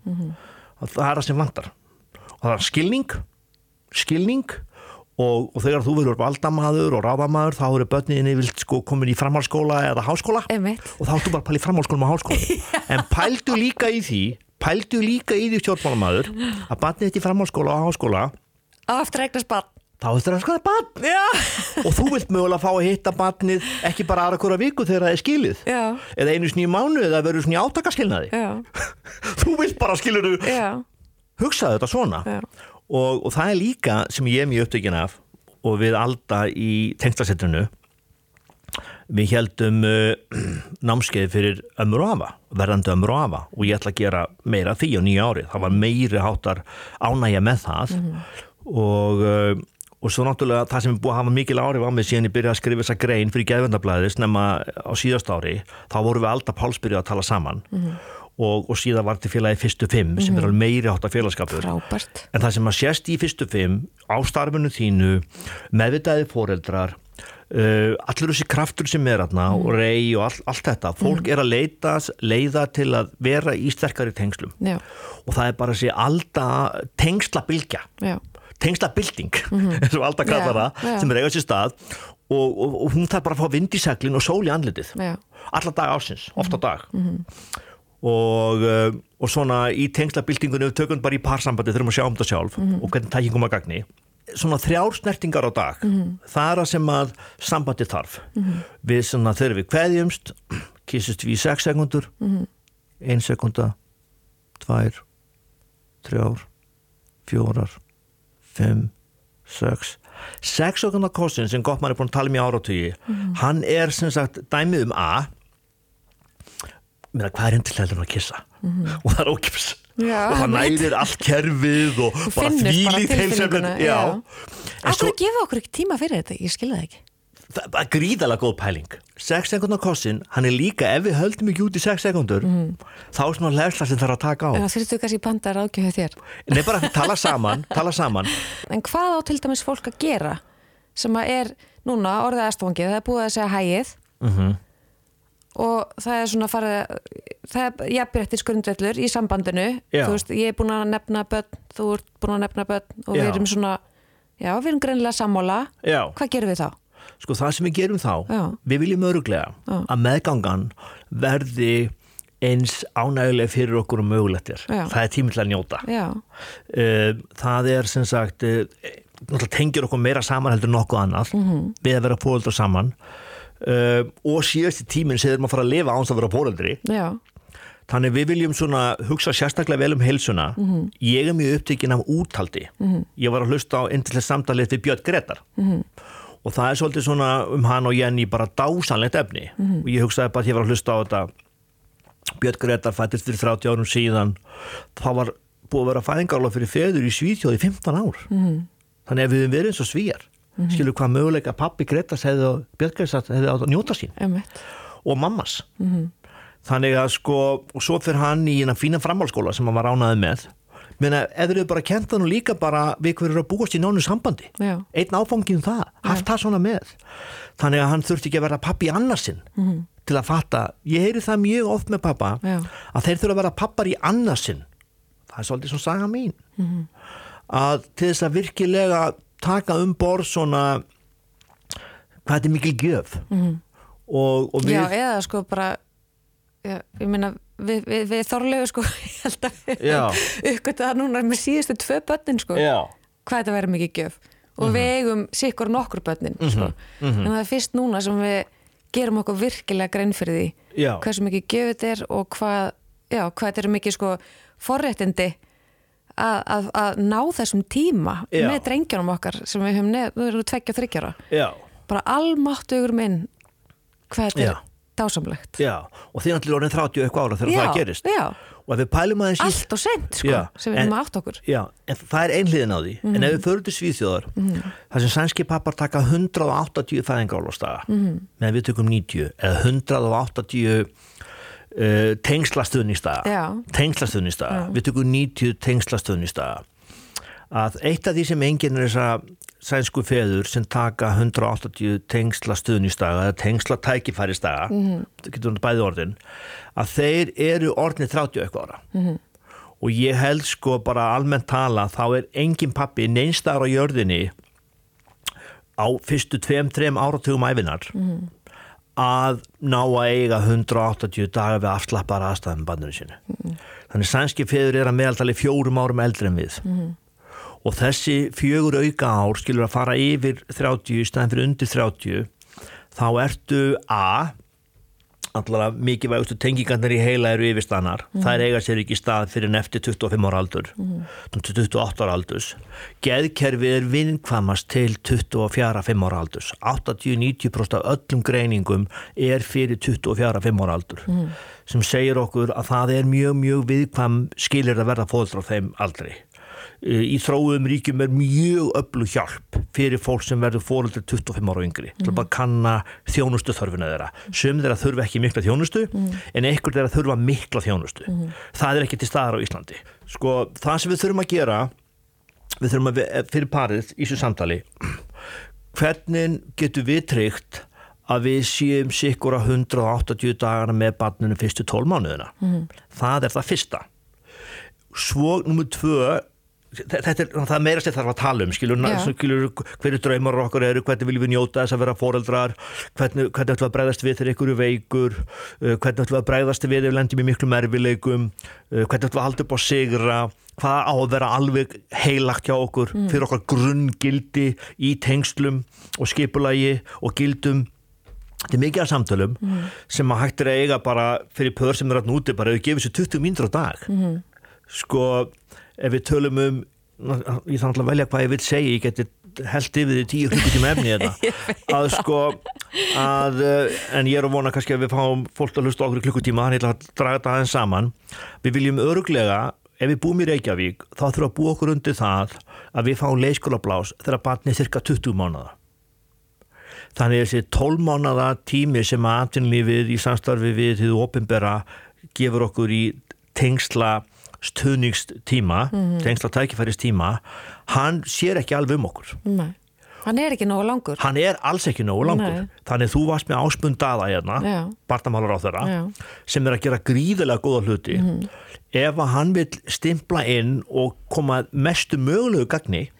Það er það sem vandar og það er skilning skilning og, og þegar þú verður valdamaður og ráðamaður þá eru börninni vilt sko komin í framhalskóla eða háskóla. Einmitt. og þá ættu bara að pæli framhalskóla og háskóla en pældu líka í því pældu líka í því stjórnmálamaður að barnið þetta í framhalskóla og háskóla á eftir að eignast barn. Þá eftir að skoða barn. Og þú vilt mögulega fá að hitta barnið ekki bara aðra hverja viku þegar það er skilið. Já. eða einu snýjum mánu eða verður snýjum átakaskilnaði þú vilt bara skilur hugsa þetta svona og, og það er líka sem ég er mjög upptökin af og við alda í tengslasettinu við heldum uh, námskeið fyrir ömur og afa, verðandi ömur og afa. Og ég ætla að gera meira því á nýja ári. Það var meiri háttar ánægja með það. Mm -hmm og, eh, og svo náttúrulega það sem er búið að hafa mikil árið á mig síðan ég byrjaði að skrifa þessa grein fyrir geðvendablaðið snemma á síðast ári þá vorum við alltaf pálsbyrjuð að tala saman. Mm -hmm. Og, og síðan var þetta félagi fyrstu fimm mm -hmm. sem er mhm. alveg meiri átt af félagskapur Frábært. en það sem að sést í fyrstu fimm á starfinu þínu meðvitaði foreldrar Uh, allur þessi kraftur sem er aðna mm. og rey og all, allt þetta fólk mm. er að leita, leiða til að vera í sterkari tengslum Já. og það er bara þessi alda tengsla bylgja Já tengsla bilding mm -hmm. eins og alltaf kallar það yeah, sem er eigað sér stað og, og, og hún þarf bara að fá vind í seglin og sól í andlitið alla dag ásins, ofta dag mm -hmm. Og, uh, og svona í tengsla bildingunum við tökum bara í parsambandi þurfum að sjá um það sjálf mhm. og hvernig tækingum að gagni svona þrjár snertingar á dag mhm. það er að sem að sambandi þarf mhm. við svona þegar við kveðjumst kissust við í 6 sekundur 1 sekunda 2 3 4 5, 6 6 okkurna kossin sem Gottmann er búin að tala um í áratögi mm. hann er sem sagt dæmið um A að hvað er endilega að kissa? Mm. og það er Já, og það nærir allt kerfið og bara þvílið heilsefn Akkur gefa okkur ekki tíma fyrir þetta, ég skilða það ekki. Það er gríðalega góð pæling. 6 sekundar kossin, hann er líka ef við höldum ekki út í 6 sekundur mm. þá er svona lefsla sem það er að taka á. En það þurftu kannski bandar ágjöfu þér. Nei bara tala saman, tala saman. En hvað á til dæmis fólk að gera sem að er núna orðið aðstofangið, það er búið að segja hægið. Mm -hmm. Og það er svona farið það er jafnbrettir skurndvellur í sambandinu já. þú veist, ég er búin að nefna börn þú ert búin að nefna börn og já. við erum svona já, við erum greinlega sammála já. hvað gerum við þá? sko það sem við gerum þá við viljum öruglega að meðgangan verði eins ánæguleg fyrir okkur og mögulegtir Já. það er tímill að njóta uh, það er sem sagt uh, tengir okkur meira saman heldur nokkuð annað Mhm. við að vera fóreldra saman uh, og síðast í tíminn við erum að fara að lifa áns að vera fóreldri já, þannig við viljum svona hugsa sérstaklega vel um heilsuna. Mhm. ég er mjög upptekinn af úthaldi. Ég var að hlusta á eindilega samtalið við Björn Gretar. Mhm. og það er svolítið svona um hann og Jenny bara dásanlegt efni. Mhm. og ég hugsaði bara að ég var að hlusta á þetta. Björn Gretar fættist fyrir 30 árum síðan. Þá var búið að vera fæðingála fyrir feður í Svíþjóð í 15 ár. Mhm. þannig ef við hefum verið eins og svíjar skilur hvað möguleika pappi Gretars hefði hefði á að njóta sín. Emmitt og mammas. Mhm. þannig að sko og svo fyrir hann í eina fína framhalskóla sem hann var ránaði með. Meina, eða eru bara kent það nú líka bara við hverju að búast í nánu sambandi. Já. einn áfangin um það, haft það svona með. Þannig að hann þurfti ekki að vera pappi annarsinn Mhm. til að fatta. Ég heyri það mjög oft með pappa Já. að þeir þurfa að vera pappar í annarsinn það er svolítið svona saga mín. Mhm. að til þess að virkilega taka um borð svona hvað þetta er mikil gjöf Mhm. og, og við Já, eða sko bara já, ég meina við, við, við þorlegu sko ég held að við uppgötu það núna með síðustu tvö börnin sko Já. hvað þetta verður mikið gjöf og við eigum sikkur nokkur börnin sko. mhm. en það er fyrst núna sem við gerum okkur virkilega grein fyrir því Já. hversu mikið gjöf þetta er og hvað já, hvað þetta er mikið sko forréttindi að, að, að ná þessum tíma Já. með drengjónum okkar sem við höfum nefn, við erum tveggja þryggjara Já, bara almáttugur minn hvað þetta Já. er dásamlegt. Já, og þið náttúrulega orðin 30 og eitthvað ára þegar það gerist. já, og ef við pælum aðeins allt og sent sko, Já, sem við erum átt okkur. Já, en það er einhliðin á því. En ef við förum til Svíþjóðar þar sem sænski pappar taka 180 fæðingálostaga mm. meðan við tökum 90 eða 180 uh, tengslastuðnistaga Já. tengslastuðnistaga, við tökum 90 tengslastuðnistaga að eitt af því sem enginn er þess að sænsku feður sem taka 180 tengsla stuðnistaga eða tengsla tækifæristaga mm. það getur hann bæði orðin að þeir eru orðnið 30 eitthvað ára mm. og ég held sko bara almennt tala þá er engin pappi neinstar á jörðinni á fyrstu tveim, þreim áratugum æfinar mm. Að ná að eiga 180 daga við afslappar aðstæðum bandinu sínu mm. þannig sænski feður er að meðaltali fjórum árum eldri en við mm. og þessi fjögur auka ár skilur að fara yfir 30 í staðin fyrir undir 30 þá ertu A allavega mikilvægustu tengingarnir í heila eru yfirstannar, þær eiga sér ekki stað fyrir en eftir 25 ára aldur mm. 28 ára aldurs geðkerfið er vinkvamast til 24-5 ára aldurs 80-90% af öllum greiningum er fyrir 24-5 ára aldur mm. sem segir okkur að það er mjög mjög viðkvam skilir að verða fóðstra á þeim aldrei í þróum ríkjum er mjög öllu hjálp fyrir fólk sem verður fóröldur 25 ára og yngri. Til að bara kanna þjónustu þörfina þeirra. Sem þeirra þurfa ekki mikla þjónustu en einhver þeirra þurfa mikla þjónustu. Það er ekki til staðar á Íslandi. Sko það sem við þurfum að gera við þurfum að við, fyrir parið í þessu samtali hvernig getur við tryggt að við séum sikkur að 180 dagana með barninu fyrstu 12 mánuðina? Það er það fyrsta. Svo nummið tvö þetta er það meira sem þarf að tala um skilur, skilur hverju draumar okkar eru hvernig viljum við njóta þess að vera foreldrar hvernig, hvernig ætlum við að bregðast við þegar ykkur er veikur uh, hvernig ætlum við að bregðast við ef við lendum í miklu mervileikum uh, hvernig ætlum við að halda upp á sigra hvað á að vera alveg heilagt hjá okkur fyrir okkar grunngildi í tengslum og skipulagi og gildum. Þetta er mikið af samtölum sem að hægt er að eiga bara fyrir pör sem er að núti bara ef við gefum sér 20 mínútur á dag. Sko ef við tölum um ég þarf að velja hvað ég vil segja ég geti held yfir því tíu klukkutíma efni þetta að sko að, eh, en ég er að vona kannski að við fáum fólk að hlusta okkur í klukkutíma þannig að draga þetta aðeins saman. Við viljum öruglega ef við búum í Reykjavík þá þurfum að búa okkur undir það að við fáum leiskólablás þegar barnið cirka 20 mánuða Þannig þessi 12 mánada tími sem að atvinnlífið í samstarfi við því ofinbera gefur okkur í tengsla stuðningstíma, mm tengsla tækifæristíma, hann sér ekki alveg um okkur. Nei. hann er ekki nógu langur Hann er alls ekki nógu langur. Nei. Þannig þú varst með áspundaða hérna, Já. barnamálar á þeirra, Já. sem er að gera gríðilega góða hluti. Ef að hann vil stimpla inn og koma mestu mögulegu gagni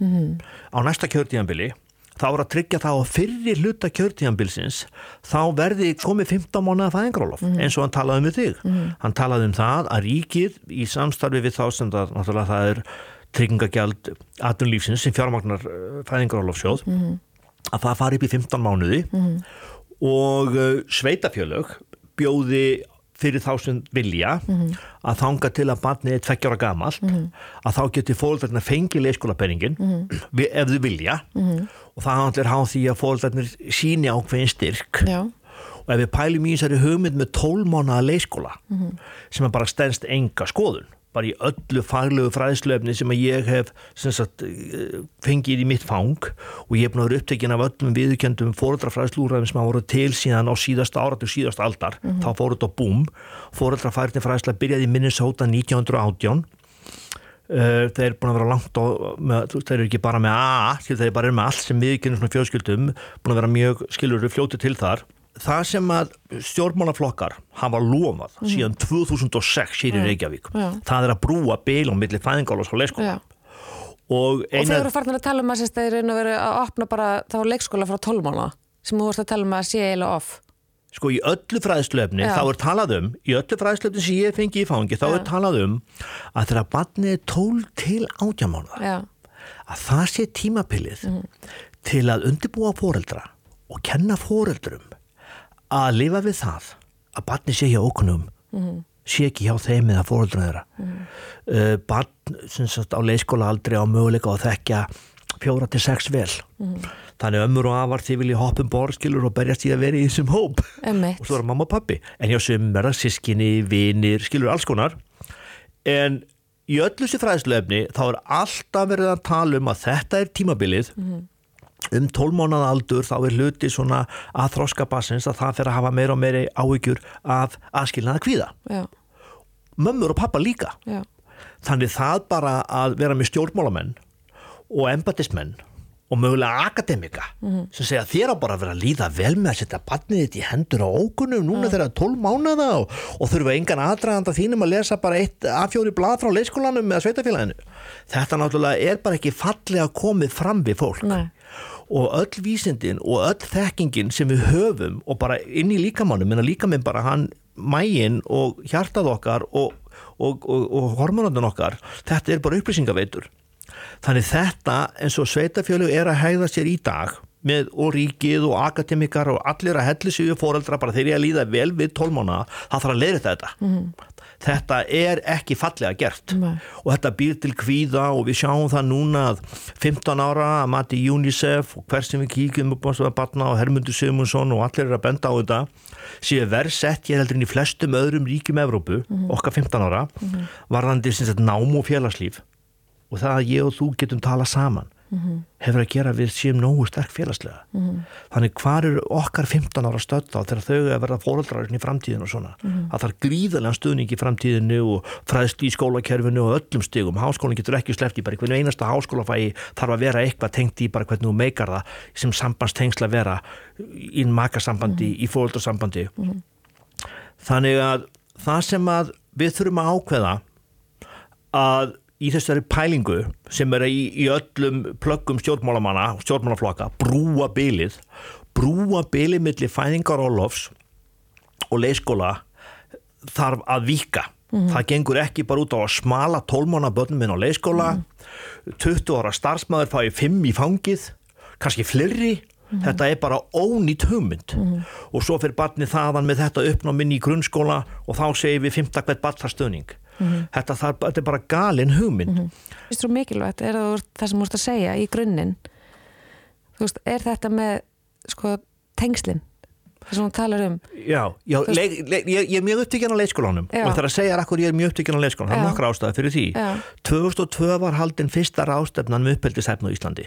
á næsta kjörtíðanbili, þá er að tryggja það á fyrri hluta kjörtíðanbilsins þá verði komið 15 mánuða fæðingarólof eins og hann talaði um þig. Hann talaði um það að ríkið í samstarfi við þá sem það, náttúrulega það er tryggingagjald atvinnlífsins sem fjármagnar fæðingarólofsjóð að það fari upp í 15 mánuði og uh, sveitafjölög bjóði fyrir þá sem vilja að þanga til að barnið er tveggjára gamalt að þá geti fólkarnir fengið leiskólapenningin ef þau vilja og það er háð því að fólkarnir síni ákveðin styrk. Já. og ef við pælum í þessari hugmynd með 12 mánuða leiskóla sem er bara stendst enga skoðun bara í öllu faglegu fræðslöfni sem að ég hef sagt, eh, fengið í mitt fang og ég hef vera upptekinn af öllum viðurkendum fóreldrafræðslúræðum sem hafa voru til síðan á síðasta áratu síðasta aldar, þá fóru þetta búm. Fóreldrafærni fræðsla byrjaði í Minnesota 1918 Uh, þeir eru búin að vera langt á, með, þeir eru ekki bara með A þeir eru bara með allt sem viðkynum svona fjóðskildum búin að vera mjög skilur fljóti til þar. Það sem að stjórnmálaflokkar hafa lofað síðan 2006 hér í Reykjavík Já. það er að brúa beilum millir fæðingálos og leikskóla. Já. og Og þeir eina eru farin að tala um að þeir eru að, að opna bara þá leikskóla frá 12 mánu sem þú vorst að tala um að sé eiginlega off sko í öllu fræðslöfni Já. þá er talað um, í öllu fræðslöfni sem ég fengi í fangi, þá er talað um að þegar barnið er 12 til 18 mánuða Já, að það sé tímapilið til að undirbúa fóreldra og kenna fóreldrum að lifa við það að barni sé hjá okkunum sé ekki hjá þeim eða fóröldra þeirra mm. uh, barn sagt, á leiskóla aldrei á möguleika og þekkja fjóra til sex vel mm. Þannig ömmur og afar því vilja hoppum borskilur og berjast í að vera í þessum hóp. Og svo er mamma og pappi en hjá sem verða sískinni, vinir, skilur alls konar. En í öllu sér fræðslefni þá er alltaf verið að tala um að þetta er tímabilið. Mm. um tólmónað aldur þá er hluti svona að þroska bassins að það fyrir að hafa meira og meiri áhyggjur af aðskilnaða kvíða. Já. mömmur og pappa líka. Já. þannig það bara að vera með stjórnmálamenn og embatismenn og mögulega akademika mm -hmm. sem segja þér á bara að vera að líða vel með að setja barnið þitt í hendur á ókunum núna mm. þegar það er 12 mánuða og, og þurfa engan aðdraganda þínum að lesa bara eitt A4 blad frá leyskólanum eða sveitafélaginu. Þetta náttúrulega er bara ekki fallega komið fram við fólk Nei. og öll vísindin og öll þekkingin sem við höfum og bara inn í líkamannum, en að líkaminn bara hann mægin og hjartað okkar og, og, og hormonandun okkar, þetta er bara upplýsingaveitur Þannig þetta eins og sveitafjölu er að hægða sér í dag með og ríkið og akademikar og allir að helli sig við fóreldra bara þegar ég að líða vel við tólmána, það þarf að leira þetta. Mm -hmm. Þetta er ekki fallega gert Nei. og þetta býr til kvíða og við sjáum það núna að 15 ára að mati UNICEF og hver sem við kíkjum upp á barna og Hermundur Simunsson og allir er að benda á þetta séu verð sett ég heldur inn í flestum öðrum ríkjum Evrópu, mm -hmm. okkar 15 ára, mm -hmm. varðandi nám og félagslíf og það að ég og þú getum tala saman mm -hmm. hefur að gera við séum nógu sterk félagslega mm -hmm. þannig hvar eru okkar 15 ára stödd þá þegar þau að verða fóröldrarinn í framtíðinu og svona mm -hmm. að það er gríðarlega stuðning í framtíðinu og fræðst í skólakerfinu og öllum stigum háskólinn getur ekki sleppt í bara einhvern einasta háskólafægi þarf að vera eitthvað tengt í bara hvernig þú meikar það sem sambandstengsla vera í makasambandi, í fóröldarsambandi þannig að það sem að við þurfum að ákveða að í þessari pælingu sem er í, í öllum plöggum stjórnmálamanna stjórnmálaflokka, brúa bylið brúa bylið millir fæðingar og lofs og leiskóla þarf að vika mm -hmm. það gengur ekki bara út á að smala tólmána börnum minn á leiskóla mm -hmm. 20 ára starfsmæður fái 5 í fangið kannski fleiri mm -hmm. þetta er bara ónýtt hugmynd og svo fyrir barnið þaðan með þetta uppnáminn í grunnskóla og þá segir við 15 hvert barn þar stöðning mm -hmm. þetta, það, þetta er bara galin hugmynd. Mm -hmm. Vist þú mikilvægt, er það það sem þú ert að segja í grunninn? Þú veist, er þetta með sko, tengslinn það sem hún talar um? Já, já veist, leik, leik, ég, ég er mjög upptíkjan á leikskólanum. Já. og það er að segja akkur ég er mjög upptíkjan á leikskólanum það er nokkra ástæði fyrir því. Já. 2002 var haldinn fyrsta rástefnan með uppeldishæfn á Íslandi.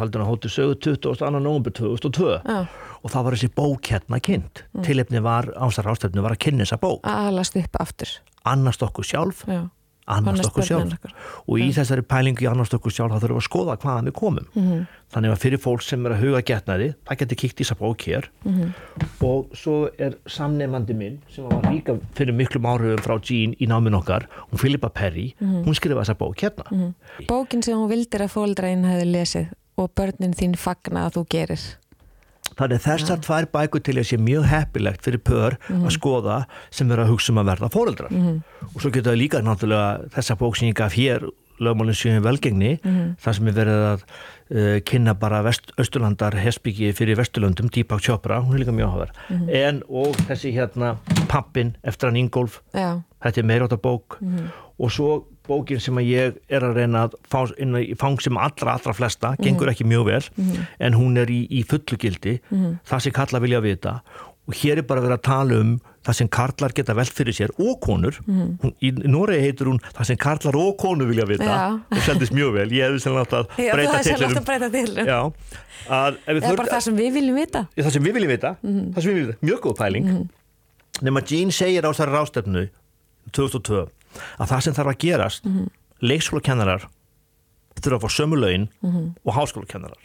Haldinn að hóttu sögu 22. november 2002 og það var þessi bók hérna kynnt. Mm. tilefni var ásar rástefnu var að kynna þessa bók. Að alast upp aftur annast okkur sjálf Já. annast okkur sjálf og í þessari pælingu í annast okkur sjálf þá þurfum við að skoða hvaðan við komum mm -hmm. þannig að fyrir fólk sem er að huga getnaði það getur kíkt í þessa bók hér mm -hmm. og svo er samnefandi minn sem var líka fyrir miklum áhrifum frá Jean í náminn okkar hún Filippa Perry, mm -hmm. hún skrifa þessa bók hérna mhm. Bókin sem hún vildir að fóldræðin hefði lesið og börnin þín fagna að þú gerir Þannig þessar ja. tvær bækur til að sé mjög heppilegt fyrir pör mm -hmm. að mhm. skoða sem er að hugsa um að verða fóreldrar. Mm -hmm. Og svo getur það líka náttúrulega þessa bók sem ég gaf hér, lögmálinn sjöfum velgengni, mm -hmm. þar sem er verið að uh, kynna bara vest, Östurlandar hespiki fyrir Vesturlöndum, Deepak Chopra, hún er líka mjög áhugaður. Mhm. En og þessi hérna Pappin eftir hann Ingolf, Já. þetta er meira átta bók mhm. og svo bókin sem að ég er að reyna að fá í fang sem allra, allra flesta, gengur mhm. ekki mjög vel mm -hmm. en hún er í, í fullu gildi mm -hmm. það sem karlar vilja vita og hér er bara að vera að tala um það sem karlar geta velt fyrir sér og konur mm -hmm. hún, í Noregi heitur hún það sem karlar og konur vilja vita Já. og seldist mjög vel, ég hefði sem nátt að breyta til það er bara það sem við viljum vita það sem við viljum vita, mhm. það sem við viljum vita mjög góð pæling mhm. nema Jean segir á þessari rástefnu 2002 að það sem þarf að gerast mm -hmm. leikskólakennarar þurfa að fá sömulögin mm -hmm. og háskólakennarar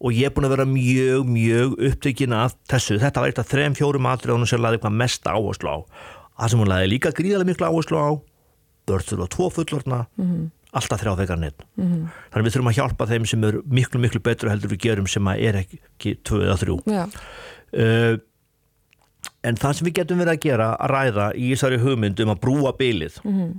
og ég er búin að vera mjög, mjög upptökin af þessu, þetta var eitt af þrejum fjórum atriðunum sem laði eitthvað mest áherslu á það sem hún laði líka gríðarlega miklu áherslu á börður og tvo fullorna mm -hmm. alltaf þrjá þegar neitt mhm. þannig við þurfum að hjálpa þeim sem er miklu, miklu betur heldur við gerum sem er ekki tvö eða þrjú uh, en það sem við getum verið að gera að ræða í þessari hugmynd um að brúa bylið mm -hmm.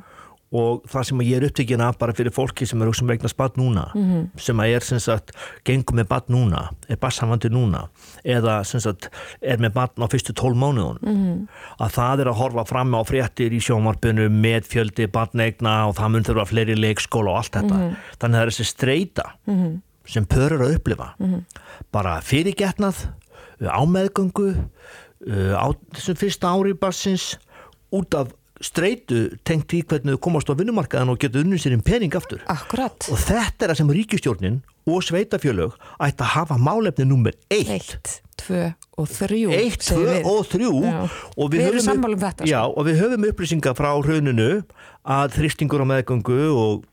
og það sem ég er upptökin af bara fyrir fólki sem er sem eignast bad núna mm -hmm. sem er sem sagt gengum með bad núna, er bassamandi núna eða sem sagt er með bad á fyrstu tól mánuðun mm -hmm. að það er að horfa fram á fréttir í sjómarpunum með fjöldi badneigna og það mun þurfa fleiri leikskóla og allt þetta -hmm. þannig að það er þessi streyta mhm. sem pörur að upplifa mhm. bara fyrirgetnað á meðgöngu á þessum fyrsta ári bassins út af streitu tengt í hvernig þau komast á vinnumarkaðan og geta unnum sér einn pening aftur Akkurat. og þetta er það sem ríkistjórnin og sveitafjölög ætti að hafa málefni nummer 1 1, 2 og 3 1, 2 og 3 og við, við erum sammálum þetta sko. já, og við höfum upplýsingar frá rauninu að þristingur á meðgöngu og,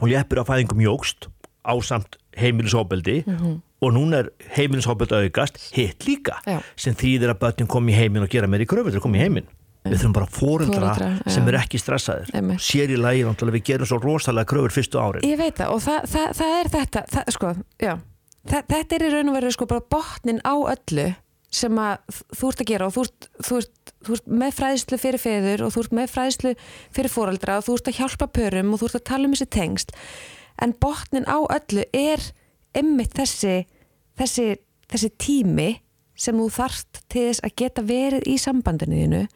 og léppur af fæðingum jógst á samt heimilisofbeldi mm -hmm. Og núna er heimilisofbeldi aukast hitt líka já. sem þýðir að börnum kom í heimin og gera meir í gröfur til að koma í heimin við þurfum bara fóreldra sem eru ekki stressaðir. Emme. sér í lagi, við gerum svo rosalega kröfur fyrstu árin. Ég veit það og það, það, það er þetta það, sko, þetta er í raun og veru sko, botnin á öllu sem að þú ert að gera og þú ert, þú ert, þú ert með fræðslu fyrir feður og þú ert með fræðslu fyrir fóreldra og þú ert að hjálpa pörum og þú ert að tala um þessi tengst en botnin á öllu er ymmit þessi, þessi, þessi tími sem þú þarft til þess að geta verið í sambandinu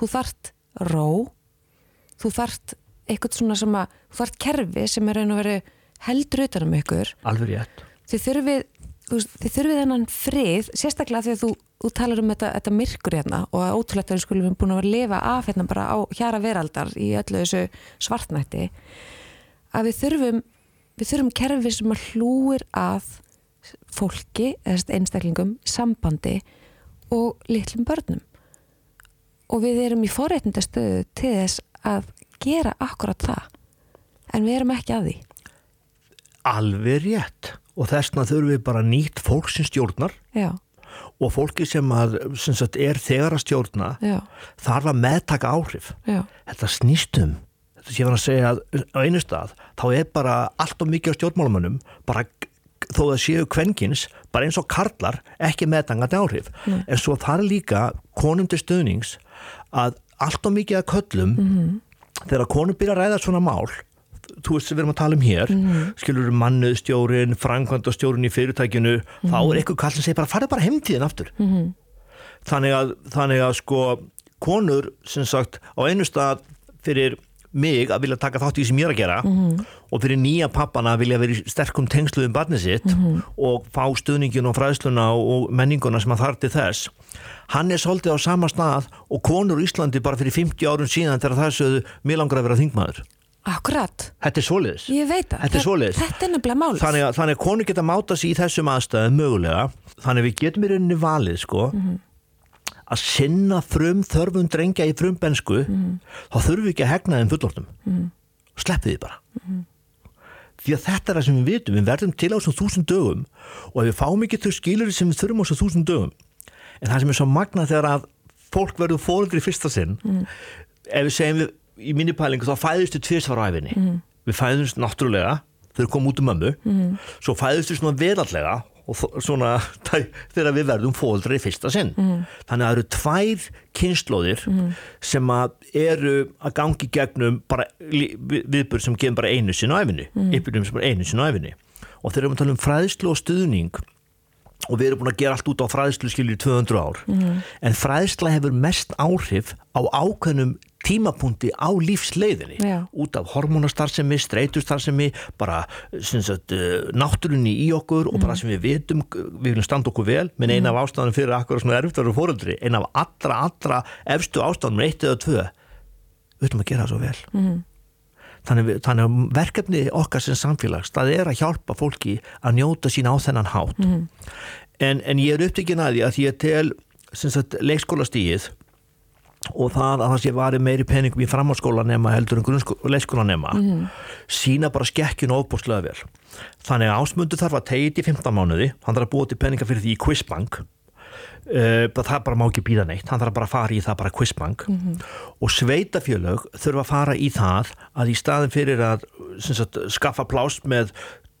þú þart ró þú þart eitthvað svona sem að þú þart kerfi sem er einu að vera heldur utanum ykkur. Alveg rétt. Þið þurfið, þið þurfið þennan frið sérstaklega því að þú, þú talar um þetta, þetta myrkur hérna og að ótrúlega við skulum búin að vera að lifa af hérna bara á hjara veraldar í öllu þessu svartnætti að við þurfum við þurfum kerfi sem að hlúir að fólki, eða einstaklingum sambandi og litlum börnum og við erum í forreitndastöðu til þess að gera akkurat það en við erum ekki að því Alveg rétt og þessna þurfum við bara nýtt fólk sem stjórnar Já. og fólki sem, að, sem er þegar að stjórna Já. þarf að meðtaka áhrif Já. þetta snýstum þetta sé að segja að á einu stað þá er bara allt og mikið á stjórnmálumannum bara þó að séu kvenkins bara eins og karlar ekki meðtangandi áhrif mm. en svo þar líka konum til stöðnings að allt og mikið að köllum mm -hmm. þegar konur byrja að ræða svona mál þú veist sem við erum að tala um hér mm -hmm. skilur mannuðstjórin, frangvandastjórin í fyrirtækinu, mm -hmm. þá er eitthvað kall sem segir bara farið bara heimtíðin aftur mhm. þannig að, þannig að sko konur sem sagt á einu stað fyrir mig að vilja taka þátt í því sem ég er að gera mm -hmm. og fyrir nýja pappana að vilja vera sterkum tengslu um barnið sitt mm -hmm. og fá stuðningin og fræðsluna og menninguna sem að þarti þess. Hann er svolítið á sama stað og konur í Íslandi bara fyrir 50 árum síðan þegar það sögðu mér langar að vera þingmaður. Akkurat. Þetta er svoleiðis. Ég veit það. Þetta er svoleiðis. Þetta er nefnilega málið. Þannig að, að konur geta máta sér í þessum aðstæðum mögulega þannig að við getum í rauninni valið sko. Mm -hmm að sinna frum þörfum drengja í frum bensku mm. þá þurfum við ekki að hegna þeim fullortum mm. sleppið þið bara mm. því að þetta er það sem við vitum við verðum til á þessum þúsund dögum og ef við fáum ekki þau skilur sem við þurfum á þessum þúsund dögum en það sem er svo magna þegar að fólk verður fóröldri í fyrsta sinn ef við segjum við í minnipælingu þá fæðustu tviðsvaræfinni mm. við fæðumst náttúrulega þau komum út um mömmu mm. svo fæðustu svona verallega svona þegar við verðum fóldra í fyrsta sinn mm. þannig að það eru tvær kynnslóðir mm. sem að eru að gangi gegnum bara viðbjörn sem gefur bara einu sinn á efinu mm. yfirbjörnum sem bara einu sinn á efinu og þegar við talum um fræðslu og stuðning og við erum búin að gera allt út á fræðslu skiljur 200 ár mm. en fræðsla hefur mest áhrif á ákveðnum tímapunkti á lífsleiðinni Já. út af hormonastarðsemi, streytustarðsemi bara sagt, uh, náttúrunni í okkur og bara mm. sem við vitum við viljum standa okkur vel, menn eina af mm. ástæðanum fyrir akkur svona vera fóröldri, eina af allra allra efstu ástæðanum, eitt eða tvö við viljum að gera það svo vel mm. þannig, þannig að verkefni okkar sem samfélags, það er að hjálpa fólki að njóta sín á þennan hátt mm. en, en ég er upptökin að því að ég tel leikskólastíið og það að það sé varði meiri peningum í framháskóla nema heldur en leikskóla nema mm -hmm. sína bara skekkjun ofbúrslega vel. Þannig að ásmundu þarf að tegja þetta í 15 mánuði. Hann þarf að búa til peninga fyrir því í Quizbank. Uh, það bara má ekki býða neitt. Hann þarf bara að fara í það bara Quizbank. Mm -hmm. og sveitafjölög þurfa að fara í það að í staðin fyrir að sagt, skaffa plást með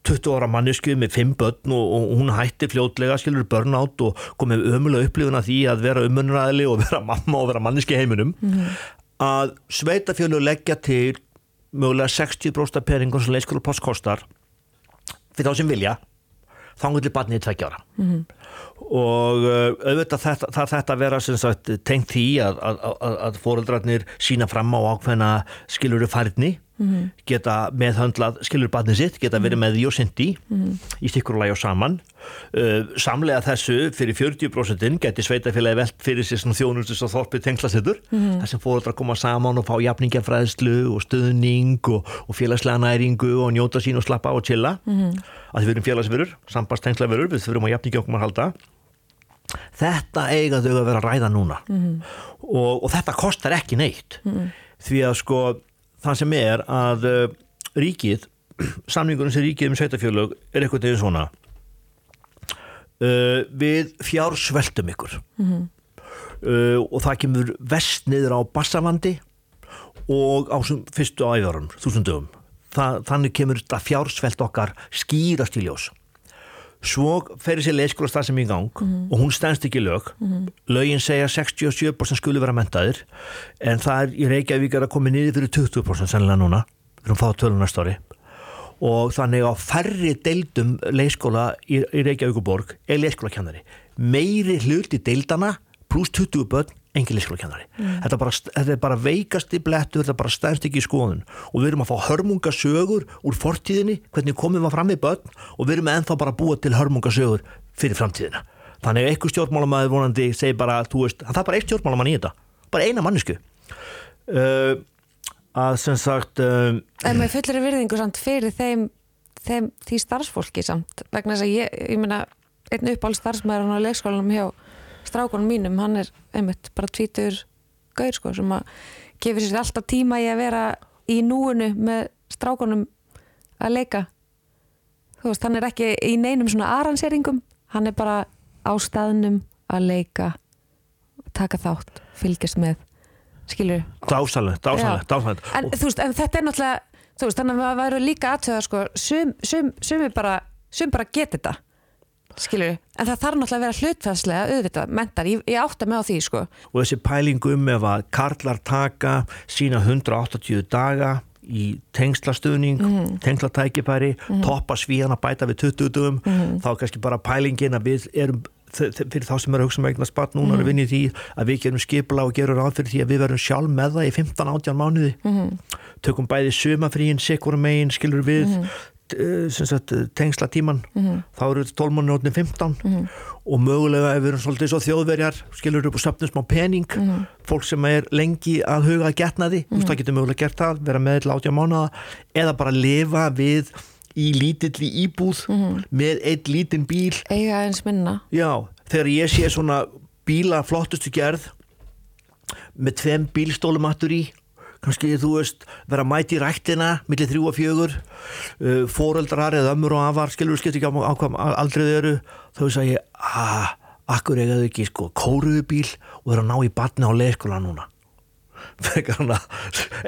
20 ára mannesku með 5 börn og, og hún hætti fljótlega, skilur börnátt og komið ömulega upplifuna því að vera umunræðili og vera mamma og vera manneski heiminum. Mm að sveitafjölu leggja til mögulega 60% peningur sem leikskólapost kostar fyrir þá sem vilja þá getur barnið tveggja ára. Mm og uh, auðvitað þetta, það þetta vera sagt, tengt því að, að, að, að fóreldrarnir sína fram á ákveðna skiluru færni mm -hmm. geta meðhöndlað skilur barnið sitt, geta verið mhm. með því og syndi mm -hmm. í stikkurlægi og saman uh, samlega þessu fyrir 40% geti sveitafélagi velt fyrir sér þjónustus og þorpið tengslasettur mhm. þess að fóröldra koma saman og fá jafningafræðslu og stöðning og, og félagslega næringu og njóta sín og slappa og chilla mhm. að þið verum félagsverur, sambastengslaverur við þurfum að jafningi okkur maður halda þetta eiga þau að vera að ræða núna og, og þetta kostar ekki neitt því að sko það sem er að uh, ríkið, samningunum sem ríkið um sveitafjölug er eitthvað tegum svona uh, við fjársveltum ykkur. Mm -hmm. uh, og það kemur vest niður á bassavandi og á fyrstu áæðarum, þúsundum. Þannig kemur þetta fjársvelt okkar skýrast í ljós svo ferir sér leikskóla stað sem í gang mm -hmm. og hún stænst ekki lög mm -hmm. lögin segja 67% skuli vera mentaðir en það er í Reykjavík að komi niður fyrir 20% sennilega núna við erum fáið tölun næst ári og þannig á færri deildum leikskóla í, í Reykjavíkuborg er leikskólakennari meiri hlut í deildana pluss 20 börn engin leikskólakennari mm. þetta, þetta er bara veikasti blettu þetta er bara stænst ekki í skoðun. Og við erum að fá hörmungasögur úr fortíðinni hvernig komum við fram í börn og við erum ennþá bara að búa til hörmungasögur fyrir framtíðina. Þannig að einhver stjórnmálamæður vonandi segir bara, veist, það er bara eitt stjórnmálamann í þetta bara eina mannesku uh, að sem sagt um, En með fullri virðingu samt fyrir þeim, þeim því starfsfólki samt vegna þess að ég, ég meina einn uppáld starfsmæður á leikskólanum hjá strákunum mínum, hann er einmitt bara tvítur gaur sko sem að gefur sér alltaf tíma í að vera í núinu með strákunum að leika. Þú veist, hann er ekki í neinum svona aranseringum, hann er bara á staðnum að leika taka þátt, fylgjast með skilur Dásalegt, dásalegt, dásalegt En þú veist, en þetta er náttúrulega þú veist, þannig að það væru líka aðtöða sko, sum, sum, sum bara, sum bara geta þetta skilur, en það þarf náttúrulega að vera hlutfæðslega auðvitað, mentar, ég, ég átta mig á því sko. og þessi pælingum ef að karlar taka sína 180 daga í tengslastöðning, mm -hmm. tengslatækifæri mm -hmm. toppa svíðan að bæta við 20 dögum, mm -hmm. þá er kannski bara pælingin að við erum fyrir þá sem er að hugsa með um eignar spatt núna að vinni því að við gerum skipla og gerum ráð fyrir því að við verum sjálf með það í 15-18 mánuði mhm. tökum bæði sömafríin, sekurum megin, skilur við mhm. Sagt, tengsla tíman mm -hmm. þá eru þetta 12 mánu átni 15 mm -hmm. og mögulega ef við erum svolítið svo þjóðverjar skilur upp og söpnum smá pening mm -hmm. fólk sem er lengi að huga að getna því, þú veist það getur mögulega gert það vera með til 80 mánuða eða bara lifa við í lítilli íbúð með eitt lítinn bíl eiga eins minna já, þegar ég sé svona bíla flottustu gerð með tveim bílstólumattur í kannski þú veist vera mæti í rættina millir þrjú og fjögur. Uh, fóreldrar eða ömmur og afar skilur skipt ekki á, á hvað aldrei þau eru. Þá að ég, aaa, akkur eigaðu ekki sko kóruðubíl og vera að ná í batni á leikskóla núna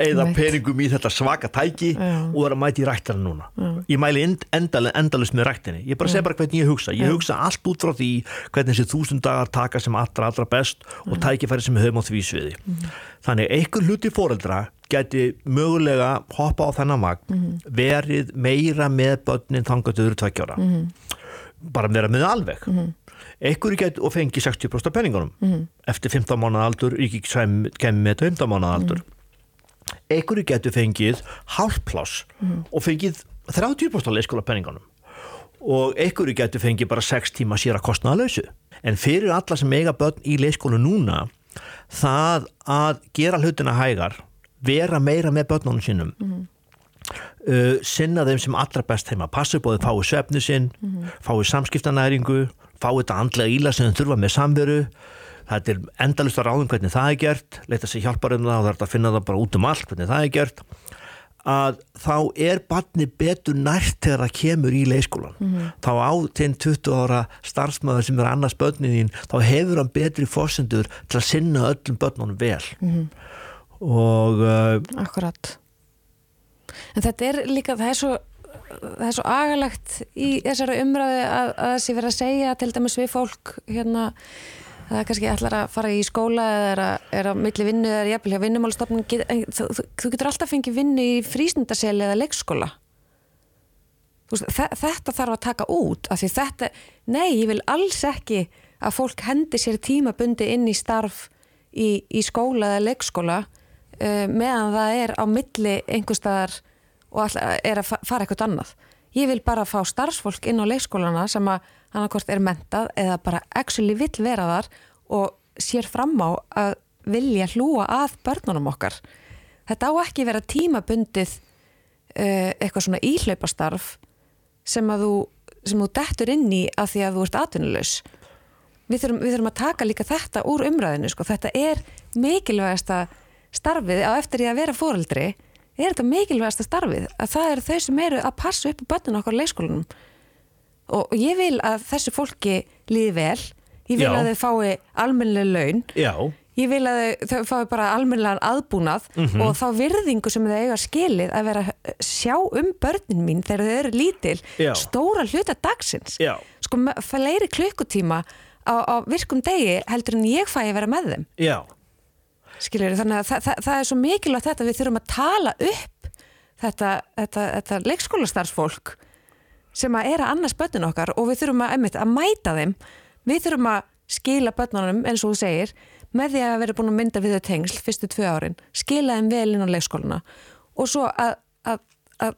eða peningum í þetta svaka tæki Já. og vera mæti í rættina núna. Já. ég mæli endalist endal, með rættinni ég bara segja bara hvernig ég hugsa. Ég hugsa allt út frá því hvernig þessi þúsund dagar taka sem allra allra best og tækifæri sem höfum á því sviði. Mm. þannig einhver hluti fóreldra geti mögulega hoppa á þennan vagn mm. verið meira með börnin þangatöður tvekkjára mm. bara vera með alveg einhverju get og fengi 60% af penningunum mm -hmm. eftir 15 mánuða aldur ekki kemur með 15 mánuða aldur mm -hmm. einhverju getur fengið hálfpláss mm -hmm. og fengið 30% af leikskóla penningunum og einhverju getur fengið bara 6 tíma sér að kostnaða lausu en fyrir alla sem eiga börn í leikskólu núna það að gera hlutina hægar vera meira með börnunum sínum Uh, sinna þeim sem allra best heima passa upp á því fái svefni sinn mm -hmm. fái samskiptanæringu fá þetta andlega íla sem þau þurfa með samveru. Þetta er endalust að ráðum hvernig það er gert leita sér hjálpar um það og er að finna það bara út um allt hvernig það er gert. Að þá er barni betur nært þegar það kemur í leiskólan mm -hmm. þá á til 20 ára starfsmöður sem er annars börnin þín þá hefur hann betri fórsendur til að sinna öllum börnunum vel. Mm -hmm. og uh, Akkurat. En þetta er líka, það er svo það er svo agalegt í þessari umræði að það sé verið að segja til dæmis við fólk hérna það er kannski allar að fara í skóla eða er að, er að milli vinnu eða jafnvel hjá vinnumálstofnun get, þú, þú, þú getur alltaf fengið vinnu í frísnundaseli eða leikskóla. Veist, þetta þarf að taka út af því þetta, nei ég vil alls ekki að fólk hendi sér tímabundi inn í starf í, í skóla eða leikskóla uh, meðan það er á milli einhverstaðar og er að fara eitthvað annað. Ég vil bara fá starfsfólk inn á leikskólana sem að annarkort er mentað eða bara actually vill vera þar og sér fram á að vilja hlúa að börnunum okkar. Þetta á ekki vera tímabundið uh, eitthvað svona íhlaupastarf sem að þú sem þú dettur inn í að því að þú ert atvinnulegs við þurfum, við þurfum að taka líka þetta úr umræðinu sko. þetta er mikilvægasta starfið á eftir því að vera fóreldri er þetta mikilvægasta starfið að það eru þau sem eru að passa upp á börnun okkar leikskólanum og ég vil að þessu fólki líði vel ég vil Já. að þau fái almennileg laun Já. ég vil að þau, þau fái bara almennilegan aðbúnað mm -hmm. og þá virðingu sem þau eiga skilið að vera sjá um börnin mín þegar þau eru lítil Já. stóra hluta dagsins sko, fleiri klukkutíma á, á virkum degi heldur en ég fæ að vera með þeim Skiljur, þannig að það, það, það er svo mikilvægt þetta við þurfum að tala upp þetta, þetta, þetta leikskólastarfsfólk sem að er að annars börnun okkar og við þurfum að, einmitt, að mæta þeim. Við þurfum að skila börnunum eins og þú segir með því að vera búin að mynda við þau tengsl fyrstu tvö árin, skila þeim vel inn á leikskóluna og svo að, að, að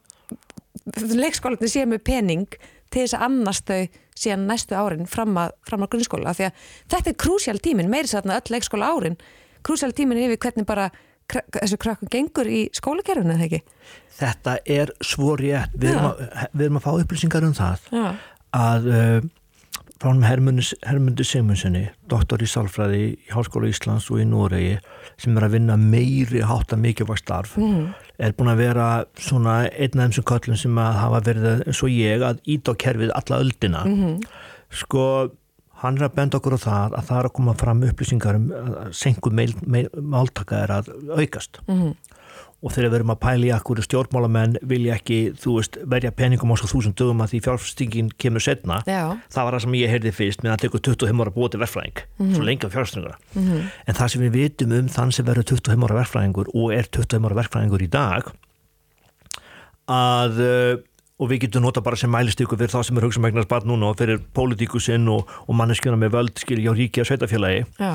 leikskólanum sé með pening til þess að annars þau síðan næstu árin fram að, fram að grunnskóla. Því að þetta er krúsjál tímin, meiri saðan öll leikskóla árin, krúsjál tímin yfir hvernig bara þessu krakku gengur í skólakerfunu eða ekki? Þetta er svo rétt við erum, að, við erum að fá upplýsingar um það Já. að uh, frá Hermundur Simunssoni doktor í Salfræði í Háskóla Íslands og í Núregi sem er að vinna meiri hátta mikilvægt starf mm. er búin að vera svona einn af þessum köllum sem að hafa verið eins og ég að ít á kerfið alla öldina mm -hmm. sko hann er að benda okkur á það að það er að koma fram upplýsingar um að senku máltaka er að aukast mm -hmm. og þegar við erum að pæli akkur stjórnmálamenn vilja ekki, veist, verja peningum á svo þúsund dögum að því fjárfstingin kemur setna, Já. það var það sem ég heyrði fyrst með að tekur 25 ára búið til verfræðing mm -hmm. svo lengi á fjárfstingra mm -hmm. en það sem við vitum um þann sem verður 25 ára verfræðingur og er 25 ára verfræðingur í dag að og við getum nota bara sem mælistíku fyrir það sem er hugsamægnast bara núna og fyrir pólitíkusinn og, og manneskjöna með völd skilja á ríki og sveitafélagi Já.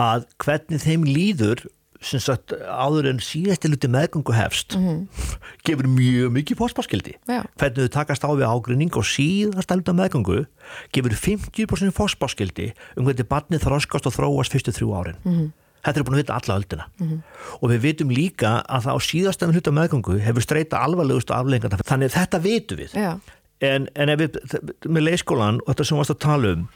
að hvernig þeim líður sem sagt áður en síðastiluti meðgöngu hefst mm -hmm. gefur mjög mikið fósparskildi hvernig þau takast á við ágrinning og síðastiluti meðgöngu gefur 50% fósparskildi um hvernig barnið þróskast og þróast fyrstu þrjú árin mm -hmm. Þetta er búin að vita alla öldina. Mm -hmm. og við vitum líka að það á síðastan hluta meðgöngu hefur streyta alvarlegustu aflengarna þannig þetta vitum við. En, en ef við með leiskólan og þetta sem við varst að tala um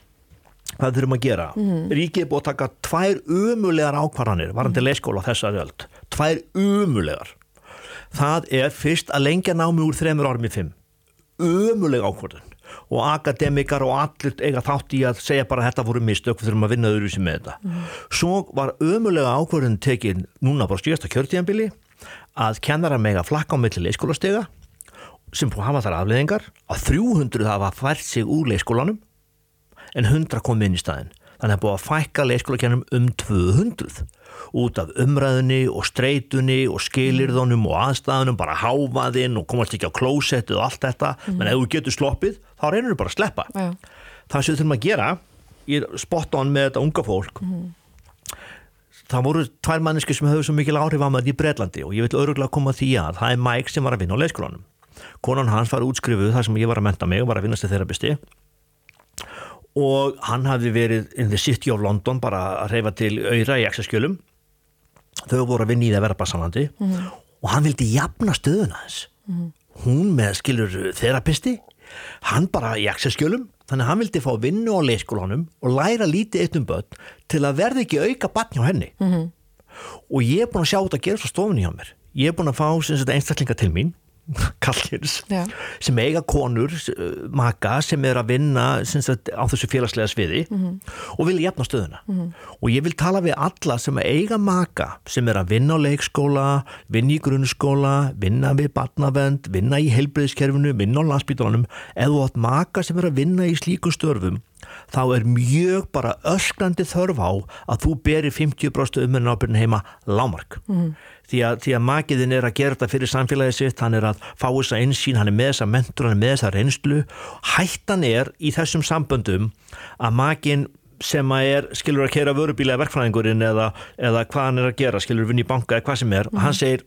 hvað þurfum að gera? Mm -hmm. Ríkið er búin að taka tvær umulegar ákvarðanir varandi mm -hmm. leiskóla þessari öld. Tvær umulegar það er fyrst að lengja námi úr þremur í fimm. Umuleg ákvarðan og akademikar og allir eiga þátt í að segja bara að þetta voru mistök við þurfum að vinna öðru sem með þetta mm. svo var ömulega ákvörðin tekin núna bara stjórnsta kjörtíðanbili að kennara mega flakka á milli leiskólastega sem búið að hafa þar afleðingar að 300 hafa fært sig úr leiskólanum en 100 kom inn í staðin þannig að búið að fækka leiskólakennum um 200 út af umræðunni og streytunni og skilirðunum og aðstæðunum bara háfaðinn og komast ekki á klósettið og allt þetta, mm. menn ef þú getur sloppið þá reynir þú bara að sleppa ja. það sem við þurfum að gera ég spott án með þetta unga fólk mm. það voru tvær manneski sem höfðu svo mikil áhrif á maður í Breitlandi og ég vil öruglega koma því að það er Mike sem var að vinna á leiskólanum konan hans var útskrifuð þar sem ég var að menta mig og var að vinnast í þerapisti og hann hafði verið in the city of London bara að reyfa til auðra í exaskjölum þau voru að vinna í það verðarbarsamandi mm -hmm. og hann vildi jafna stöðuna þess mm -hmm. hún með skilur þerapisti hann bara í exaskjölum þannig að hann vildi fá vinnu á leiskólanum og læra lítið eitt um börn til að verði ekki auka batn hjá henni. Mm -hmm. og ég er búin að sjá þetta að gera svo stofni hjá mér. Ég er búin að fá einstaklinga til mín kallkins sem eiga konur maka sem er að vinna sagt, á þessu félagslega sviði mm -hmm. og vilja jafna stöðuna. Mm -hmm. og ég vil tala við alla sem eiga maka sem er að vinna á leikskóla vinna í grunnskóla, vinna við batnavend, vinna í heilbreyðskerfinu vinna á landsbytunum eða átt maka sem er að vinna í slíku störfum þá er mjög bara ösklandi þörf á að þú berir 50% umhverjum ábyrgin heima lámark mm -hmm því að, því að makiðin er að gera þetta fyrir samfélagið sitt, hann er að fá þessa einsýn, hann er með þessa mentur, hann er með þessa reynslu. Hættan er í þessum samböndum að makin sem að er, skilur að kera vörubíla verkfræðingurinn eða, eða hvað hann er að gera, skilur að vinna í banka eða hvað sem er, mm. hann segir,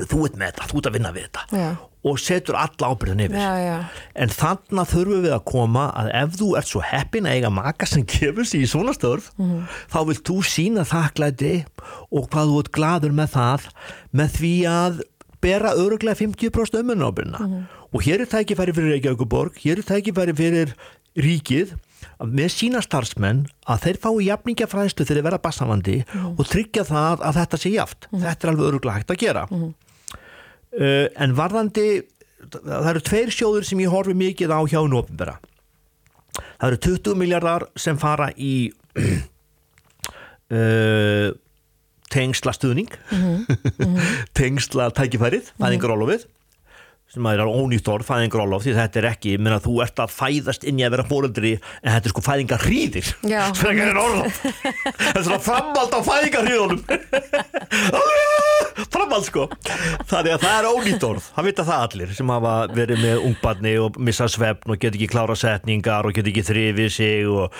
þú ert með þetta, þú ert að vinna við þetta. Yeah og setur alla ábyrðan yfir já, já. en þannig að þurfum við að koma að ef þú ert svo heppin að eiga maka sem gefur sér í svona störf mm -hmm. þá vilt þú sína þakklæti og hvað þú ert gladur með það með því að bera öruglega 50% ömmunábyrna mm -hmm. og hér er tækifæri fyrir Reykjavíkuborg hér er tækifæri fyrir ríkið með sína starfsmenn að þeir fái jafningafræðslu þegar þeir vera bassamandi mm og tryggja það að þetta sé jaft mhm. þetta er alveg öruglega hægt að gera mhm. Uh, en varðandi það eru tveir sjóður sem ég horfi mikið á hjá nópinbera það eru 20 miljardar sem fara í uh, tengsla stuðning mm. Mm -hmm. tengsla tækifærið, það er einhver ólofið sem að er ónýtt orð, fæðingarólof því þetta er ekki, menna þú ert að fæðast inn í að vera fóröldri en þetta er sko fæðingarhríðir. Þetta er orlof þetta er svona framald á fæðingarhríðunum. Framald sko. Þannig að það er ónýtt orð. Það vita það allir sem hafa verið með ungbarni og missa svefn og get ekki klára setningar og get ekki þrifið sig og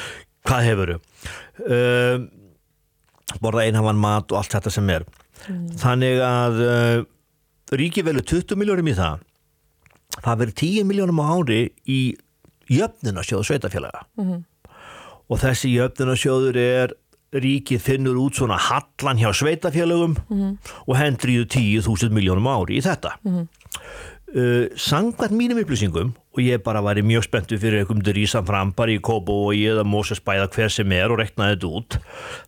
hvað hefuru um, borða einhavan mat og allt þetta sem er. Mm. þannig að uh, ríki velu 20 miljórum í það það verður 10 miljónum á ári í jöfnunasjóðu sveitafélaga mm -hmm. og þessi jöfnunasjóður er ríkið finnur út svona hallan hjá sveitafélagum mm -hmm. og hendriðu 10.000 miljónum ári í þetta mm -hmm. uh, sangvært mínum upplýsingum og ég bara væri mjög spenntu fyrir einhverjum rísan frambar í Kóbói eða Mósesbæða hver sem er og reknaði þetta út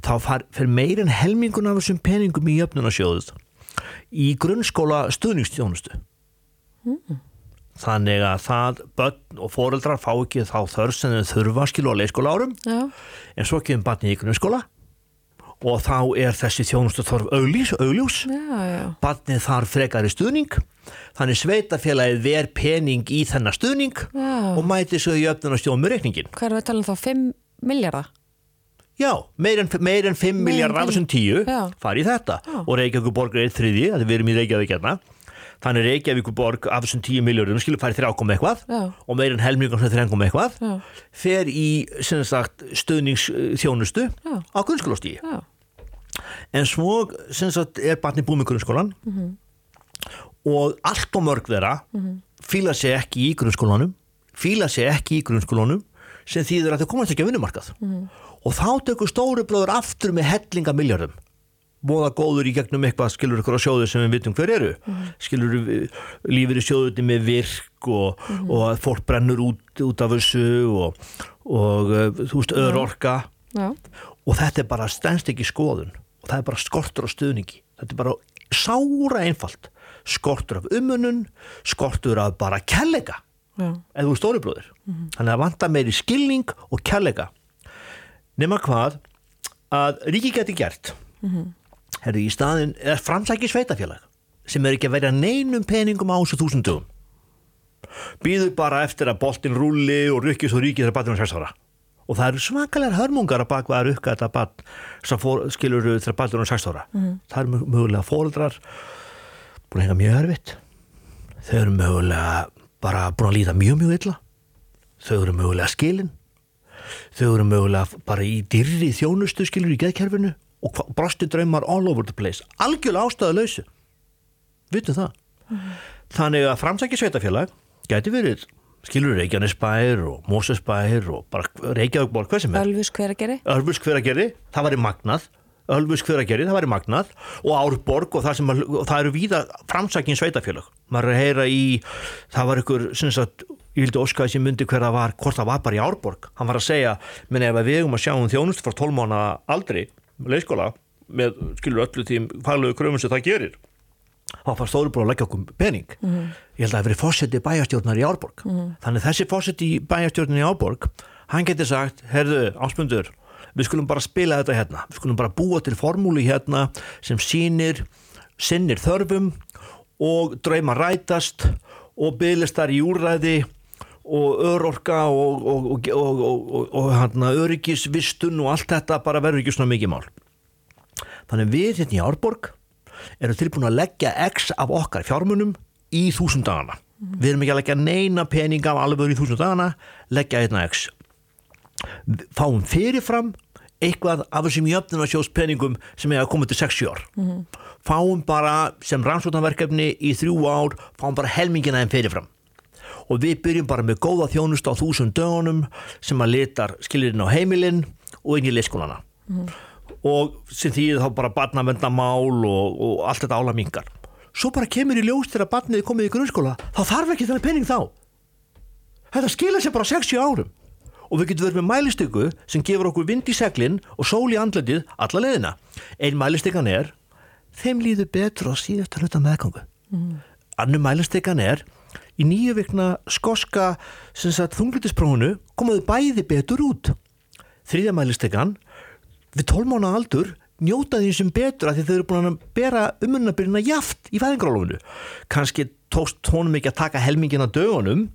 þá fyrir meirinn helmingun af þessum peningum í jöfnunasjóðuð í grunnskóla stuðningstjónustu mm þannig að það börn og foreldrar fá ekki þá þörf sem þau þurfa skilu á leiskóla árum Já. en svo kemur barni í grunnskóla og þá er þessi þjónustu þorf auglís, augljós barnið þarf frekari stuðning þannig sveitafélagið ver pening í þennar stuðning Já. og mæti svo í öfnun og stjóðum með reikningin Hvað er við að tala um þá? 5 miljardar? Já, meir en, meir en 5 miljardar af þessum 10 fari í þetta Já. og Reykjavík borgar er þriði, við erum í Reykjavík hérna þannig Reykjavíkuborg af þessum 10 miljórum skilur færi 3,1 eitthvað Já. og meirinn helmingar sem 3,1 eitthvað Já. fer í sagt, stöðningsþjónustu Já. á grunnskólástígi en svo sagt, er barni búið með grunnskólan mm -hmm. og allt og mörg þeirra mm -hmm. fýla sér ekki í grunnskólanum fýla sér ekki í grunnskólanum sem þýður að þau komast ekki að vinnumarkað mm -hmm. og þá tekur stóri blöður aftur með hellinga miljardum voða góður í gegnum eitthvað skilur ykkur á sjóðu sem við vitum hver eru. Mm skilur lífið í sjóðunni með virk og, mm og að fólk brennur út, út af þessu og, og uh, þú veist öður orka ja. og þetta er bara stennst ekki skoðun. Og það er bara skortur á stuðningi. Þetta er bara sára einfalt. Skortur af umunun skortur af bara kellega. Ja. eða þú stóriblóðir. Mm þannig að vanta meiri skilning og kellega. Nema hvað að ríki geti gert mhm herru í staðin er framsæki sveitafélag sem er ekki að verja neinum peningum á þessu þúsundugum býður bara eftir að boltin rulli og rukkis og ríkið þegar batnum er 6 ára. Og það eru svakalega hörmungar að baka að rukka þetta batn sem fór, skilur þegar batnum er 6 ára. Mm. það eru mögulega fóreldrar búin að henga mjög erfitt. Þau eru mögulega bara búin að líða mjög mjög illa. Þau eru mögulega skilin. Þau eru mögulega bara í dyrri þjónustu skilur í geðkerfinu og brosti draumar all over the place. Algjörlega ástæðu lausu vitum það. Mm þannig að framsækja sveitafélag gæti verið skilur Reykjanesbær og Mósesbær og bara Reykjavíkborg, hvað sem er. Ölfus hveragerði. Ölfus hveragerði, það var í magnað. Ölfus hveragerði, það var í magnað. Og Árborg og það, sem, og það eru víða framsækjum sveitafélag maður er að heyra í, það var ykkur sagt, ég vildi óskaði sem myndi hver það var hvort það var bara í Árborg. Hann var að segja, menn ef við eigum að sjá um þjónust frá 12 mánu aldrei leikskóla með skilur öllu tím faglegu kröfum sem það gerir þá fannst Stórubrú að leggja okkur pening mm. ég held að það hefði fósetti bæjastjórnar í Árborg mm. þannig þessi fósetti bæjastjórnar í Árborg hann getur sagt, herðu, áspundur við skulum bara spila þetta hérna við skulum bara búa til formúli hérna sem sínir, sinnir þörfum og drauma rætast og bygglistar í úræði og örorka og, og, og, og hérna, öryggisvistun og allt þetta bara verður ekki svona mikið mál þannig við hérna í Árborg erum tilbúin að leggja x af okkar fjármunum í þúsund dagana mm. við erum ekki að leggja neina peninga af alveg í þúsund dagana leggja einna x fáum fyrirfram eitthvað af þessum jöfnunarsjóðspenningum sem er að koma til 60 ár mm. fáum bara sem rannsóknarverkefni í þrjú ár, fáum bara helmingina en fyrirfram og við byrjum bara með góða þjónust á þúsund dögunum sem að litar skilirinn á heimilinn og inn í leyskólana mm. og sem því þá bara barnavendamál og, og allt þetta ála mingar svo bara kemur í ljós þegar barnið er komið í grunnskóla þá þarf ekki þennan penning þá. Þetta skilja sér bara 60 árum. Og við getum verið með mælistöku sem gefur okkur vind í seglinn og sól í andletið alla leðina einn mælistökan er þeim líður betur á síðast að hluta meðgangu mm. annu mælistökan er í nýju vikna skoska þunglitisbrónu komaðu bæði betur út. Þriðja mælistegan við tólmána aldur njótaði því sem betur að þau eru búin að bera umunabyrjuna jaft í fæðingrálofinu kannski tókst tónum ekki að taka helmingin á dögunum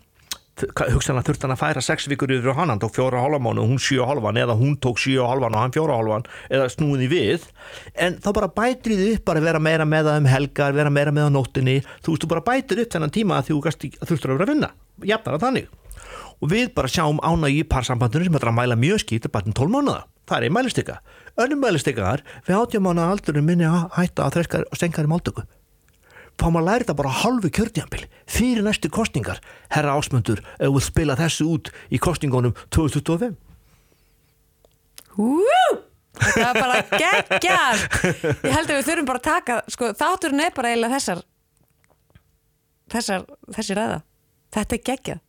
hugsan að þurft hann að færa sex vikur yfir hann, hann tók fjóra hálfamánu og hún sjö hálfan eða hún tók sjö hálfan og hann fjóra hálfan eða snúði við. En þá bara bætir þið upp bara að vera meira með það um helgar, vera meira með á nóttinni þú veist, þú bara bætir upp þennan tíma að þú þurftur að vera að vinna, jafnar að þannig. Og við bara sjáum ána í parsambandinu sem að mæla mjög skýt að bætum 12 mánuða, það er einn mælistika. Önnum mælistika við átjá mánuða aldurinn minni að hætta að máltöku fáum að læra þetta bara halvu kjörtjambil fyrir næstu kostningar herra ásmöndur ef við spila þessu út í kostningunum 2025 Hú! Þetta var bara geggjað. Ég held að við þurfum bara að taka sko, þátturinn er bara eiginlega þessar þessar, þessi ræða. Þetta er geggjað